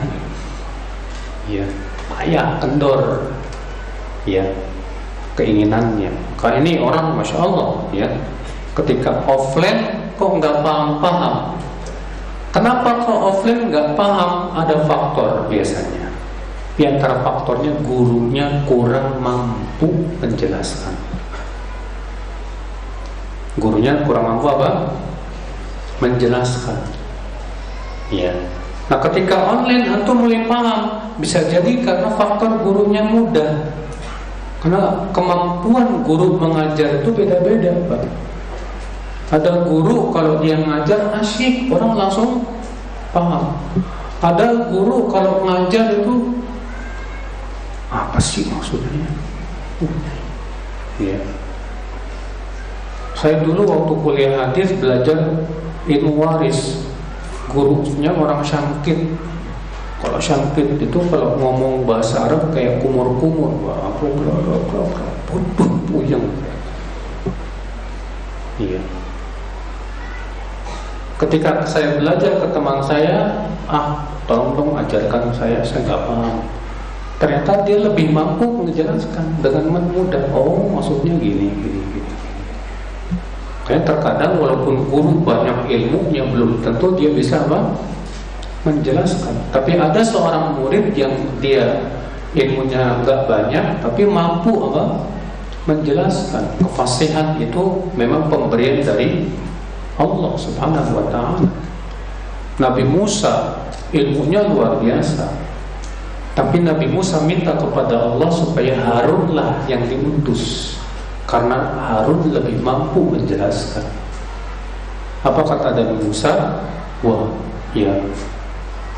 Ya, payah, kendor. Ya, keinginannya. Karena ini orang masya Allah ya, ketika offline kok nggak paham-paham. Kenapa kok offline nggak paham? Ada faktor biasanya. Di antara faktornya gurunya kurang mampu menjelaskan. Gurunya kurang mampu apa? Menjelaskan. Ya. Nah, ketika online antum mulai paham, bisa jadi karena faktor gurunya mudah karena kemampuan guru mengajar itu beda-beda, Pak. Ada guru kalau dia ngajar asyik, orang langsung paham. Ada guru kalau mengajar itu apa sih maksudnya? Ya. Saya dulu waktu kuliah hadis belajar ilmu waris, gurunya orang Syamkit kalau syampit itu kalau ngomong bahasa Arab kayak kumur-kumur, puyeng. Iya. Ketika saya belajar ke teman saya, ah, tolong dong ajarkan saya, saya nggak paham. Ternyata dia lebih mampu menjelaskan dengan mudah. Oh, maksudnya gini, gini, gini. Kayak terkadang walaupun guru banyak ilmunya belum tentu dia bisa apa? menjelaskan. Tapi ada seorang murid yang dia ilmunya enggak banyak, tapi mampu apa? Menjelaskan. Kefasihan itu memang pemberian dari Allah Subhanahu wa taala. Nabi Musa ilmunya luar biasa. Tapi Nabi Musa minta kepada Allah supaya Harunlah yang diutus karena Harun lebih mampu menjelaskan. Apa kata Nabi Musa? Wah, ya.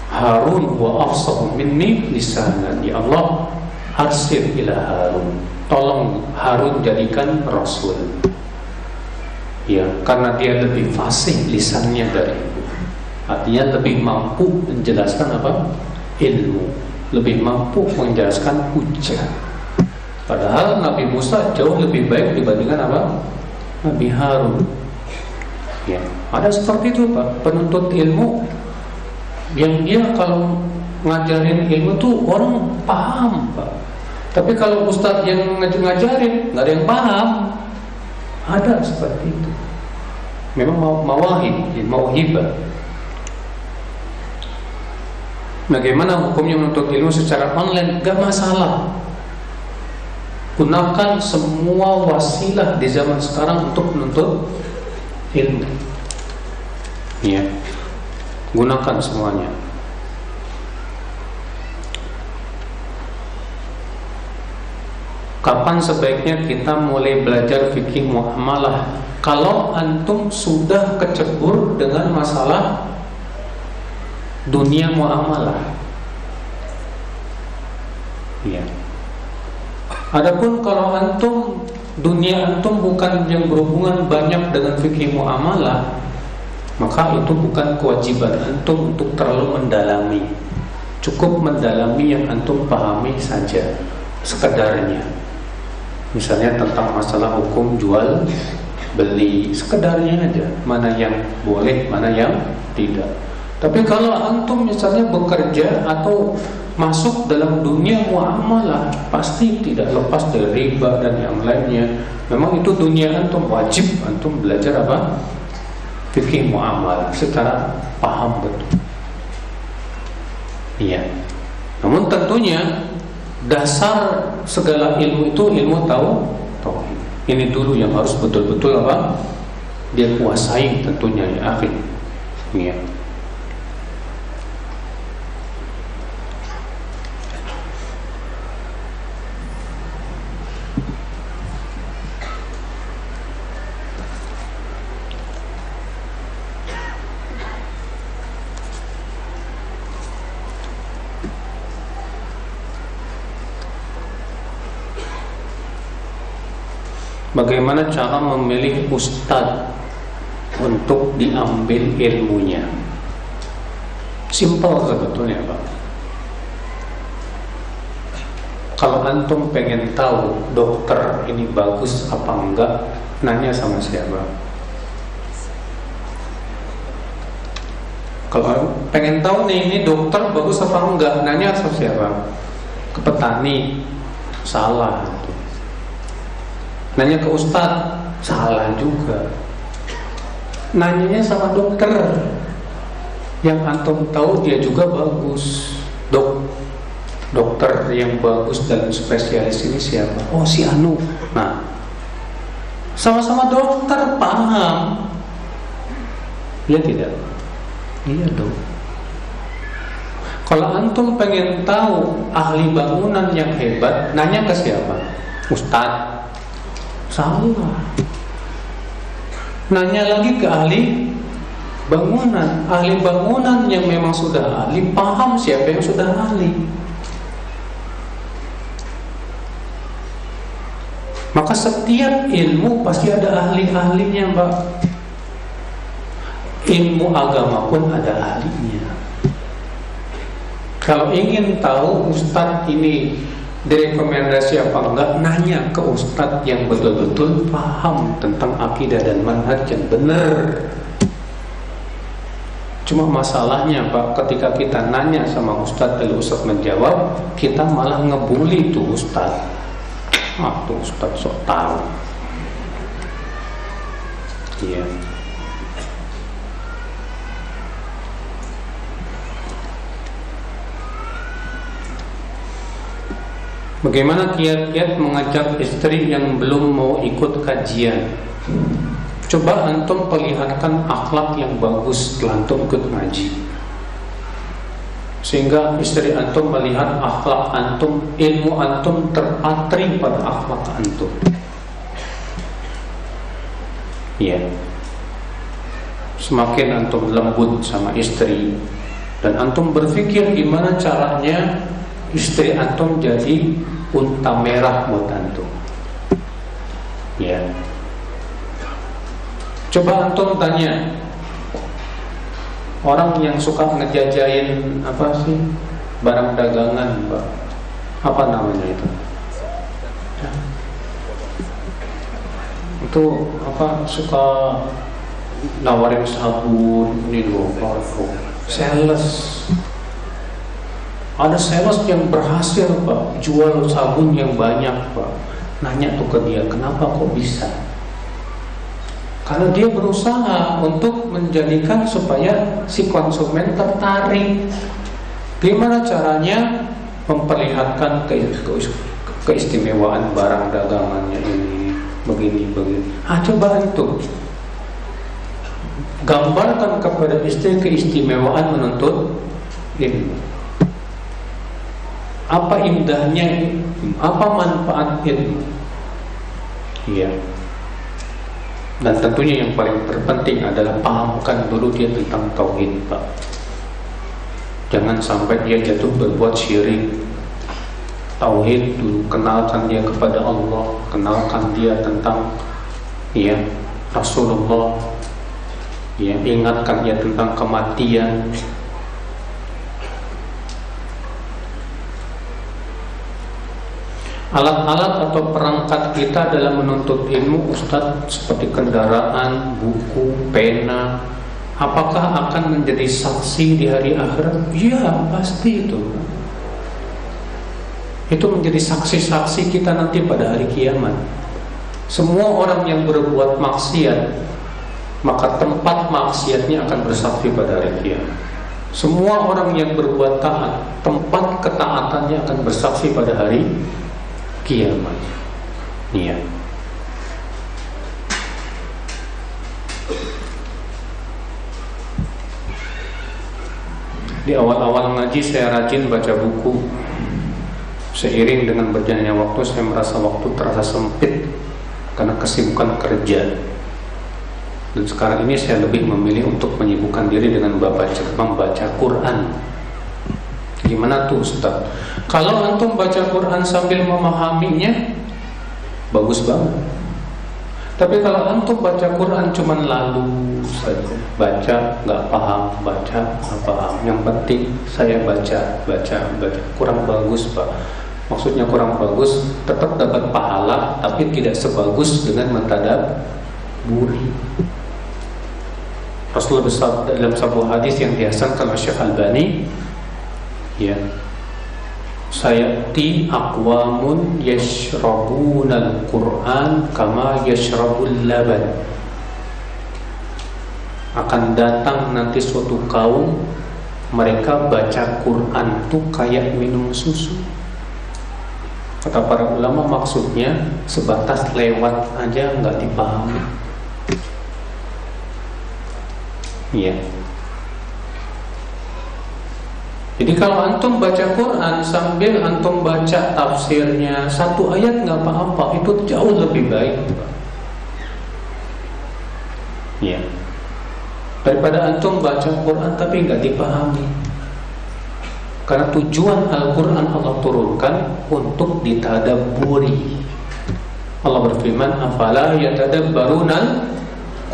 Harun wa afsahu minni lisanan. Ya Allah arsil ila Harun. Tolong Harun jadikan Rasul. Ya karena dia lebih fasih lisannya dari Artinya lebih mampu menjelaskan apa? Ilmu. Lebih mampu menjelaskan hujah Padahal Nabi Musa jauh lebih baik dibandingkan apa? Nabi Harun. Ya, ada seperti itu Pak, penuntut ilmu yang dia kalau ngajarin ilmu tuh orang paham pak. Tapi kalau ustadz yang ngajarin nggak ada yang paham ada seperti itu. Memang mau mawahib mau hibah bagaimana hukumnya menuntut ilmu secara online? Gak masalah gunakan semua wasilah di zaman sekarang untuk menuntut ilmu ya Gunakan semuanya. Kapan sebaiknya kita mulai belajar fikih muamalah? Kalau antum sudah kecebur dengan masalah dunia muamalah. Ya. Adapun kalau antum dunia antum bukan yang berhubungan banyak dengan fikih muamalah, maka itu bukan kewajiban antum untuk terlalu mendalami. Cukup mendalami yang antum pahami saja sekedarnya. Misalnya tentang masalah hukum jual beli sekedarnya aja. Mana yang boleh mana yang tidak tapi kalau antum misalnya bekerja atau masuk dalam dunia muamalah pasti tidak lepas dari riba dan yang lainnya memang itu dunia antum wajib antum belajar apa fikih muamalah secara paham betul. Iya. Namun tentunya dasar segala ilmu itu ilmu tahu tauhid. Ini dulu yang harus betul-betul apa? Dia kuasai tentunya ya akhir. Iya. Bagaimana cara memilih ustadz untuk diambil ilmunya. Simpel sebetulnya Pak. Kalau antum pengen tahu dokter ini bagus apa enggak, nanya sama siapa? Kalau pengen tahu nih ini dokter bagus apa enggak, nanya sama siapa? Ke petani, salah. Nanya ke ustadz, salah juga. Nanyanya sama dokter. Yang antum tahu dia juga bagus. Dok dokter yang bagus dan spesialis ini siapa? Oh si Anu. Nah sama-sama dokter paham. Ya tidak? Iya dong kalau antum pengen tahu ahli bangunan yang hebat nanya ke siapa? Ustadz salah nanya lagi ke ahli bangunan. Ahli bangunan yang memang sudah ahli paham siapa yang sudah ahli. Maka setiap ilmu pasti ada ahli-ahlinya mbak. Ilmu agama pun ada ahlinya. Kalau ingin tahu ustadz ini direkomendasi apa enggak? Nanya ke ustadz yang betul-betul paham tentang akidah dan manhaj yang benar. Cuma masalahnya pak ketika kita nanya sama ustadz lalu ustadz menjawab kita malah ngebully tuh ustadz ah ustadz sok tahu. Iya. yeah. Bagaimana kiat-kiat mengajak istri yang belum mau ikut kajian? Coba antum perlihatkan akhlak yang bagus setelah antum ikut ngaji. Sehingga istri antum melihat akhlak antum, ilmu antum terpatri pada akhlak antum. Ya. Semakin antum lembut sama istri dan antum berpikir gimana caranya istri antum jadi unta merah buat antum. Ya. Coba antum tanya orang yang suka ngejajain apa sih barang dagangan, Pak. Apa namanya itu? Itu apa suka nawarin sabun ini loh, sales ada sales yang berhasil pak. Jual sabun yang banyak pak. Nanya tuh ke dia Kenapa kok bisa? Karena dia berusaha Untuk menjadikan supaya Si konsumen tertarik. Gimana caranya Memperlihatkan ke, keistimewaan barang dagangannya ini? Begini, begini. Ah coba itu. Gambarkan kepada istri keistimewaan menuntut ilmu apa indahnya apa manfaat ilmu iya. Dan tentunya yang paling terpenting adalah pahamkan dulu dia tentang tauhid pak. Jangan sampai dia jatuh berbuat syirik. Tauhid dulu kenalkan dia kepada Allah kenalkan dia tentang ya Rasulullah. Ya ingatkan dia tentang kematian Alat-alat atau perangkat kita dalam menuntut ilmu Ustaz seperti kendaraan, buku, pena. Apakah akan menjadi saksi di hari akhirat? Iya pasti itu. Itu menjadi saksi-saksi kita nanti pada hari kiamat. Semua orang yang berbuat maksiat Maka tempat maksiatnya akan bersaksi pada hari kiamat. Semua orang yang berbuat taat Tempat ketaatannya akan bersaksi pada hari kiamat. Iya. Di awal-awal ngaji saya rajin baca buku. Seiring dengan berjalannya waktu saya merasa waktu terasa sempit karena kesibukan kerja. Dan sekarang ini saya lebih memilih untuk menyibukkan diri dengan membaca, membaca Quran. Gimana tuh Ustaz? Kalau antum baca Quran sambil memahaminya Bagus banget Tapi kalau antum baca Quran cuman lalu saja, baca nggak paham, baca nggak paham. Yang penting saya baca, baca, baca. Kurang bagus pak. Maksudnya kurang bagus, tetap dapat pahala, tapi tidak sebagus dengan mentadab buri. Rasulullah bersabda dalam sebuah hadis yang dihasankan oleh Syekh Albani, ya, sayati aqwamun yashrabuna al-Qur'an kama yashrabul laban. Akan datang nanti suatu kaum mereka baca Quran tuh kayak minum susu. Kata para ulama maksudnya sebatas lewat aja nggak dipahami. Iya jadi kalau antum baca Quran sambil antum baca tafsirnya satu ayat nggak apa-apa itu jauh lebih baik. Ya. Daripada antum baca Quran tapi nggak dipahami. Karena tujuan Al-Quran Allah turunkan untuk ditadaburi. Allah berfirman, "Afala yatadabbaruna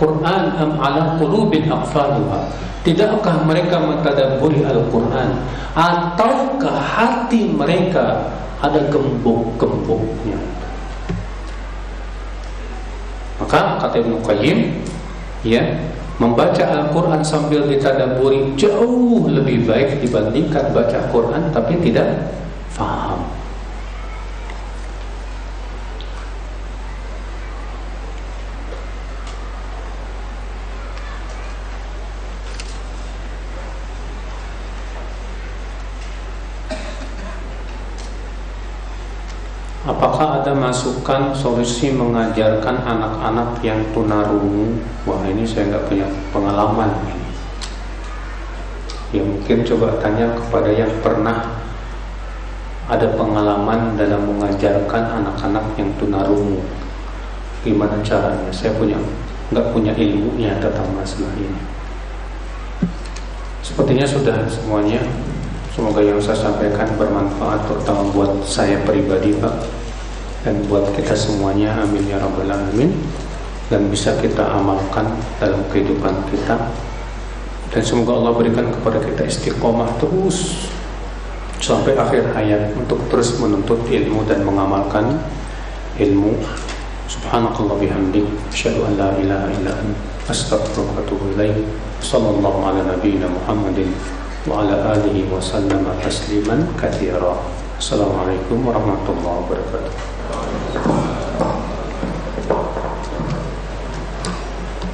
Quran am ala qulubin aqfaluha?" Tidakkah mereka mentadaburi Al-Quran? Ataukah hati mereka ada gembok-gemboknya? Maka kata Ibn Qayyim ya, Membaca Al-Quran sambil ditadaburi Jauh lebih baik dibandingkan baca Quran Tapi tidak faham Apakah ada masukan solusi mengajarkan anak-anak yang tunarungu? Wah ini saya nggak punya pengalaman. Ya mungkin coba tanya kepada yang pernah ada pengalaman dalam mengajarkan anak-anak yang tunarungu. Gimana caranya? Saya punya nggak punya ilmunya tentang masalah ini. Sepertinya sudah semuanya Semoga yang saya sampaikan bermanfaat terutama buat saya pribadi Pak dan buat kita semuanya amin ya rabbal alamin. Dan bisa kita amalkan dalam kehidupan kita. Dan semoga Allah berikan kepada kita istiqomah terus sampai akhir hayat untuk terus menuntut ilmu dan mengamalkan ilmu. Subhanakallah bihamdik. Asyhadu an la ilaha illa an astaghfiruka ala nabiyina muhammadin wa ala alihi wa sallama tasliman kathira assalamualaikum warahmatullahi wabarakatuh. Thank you.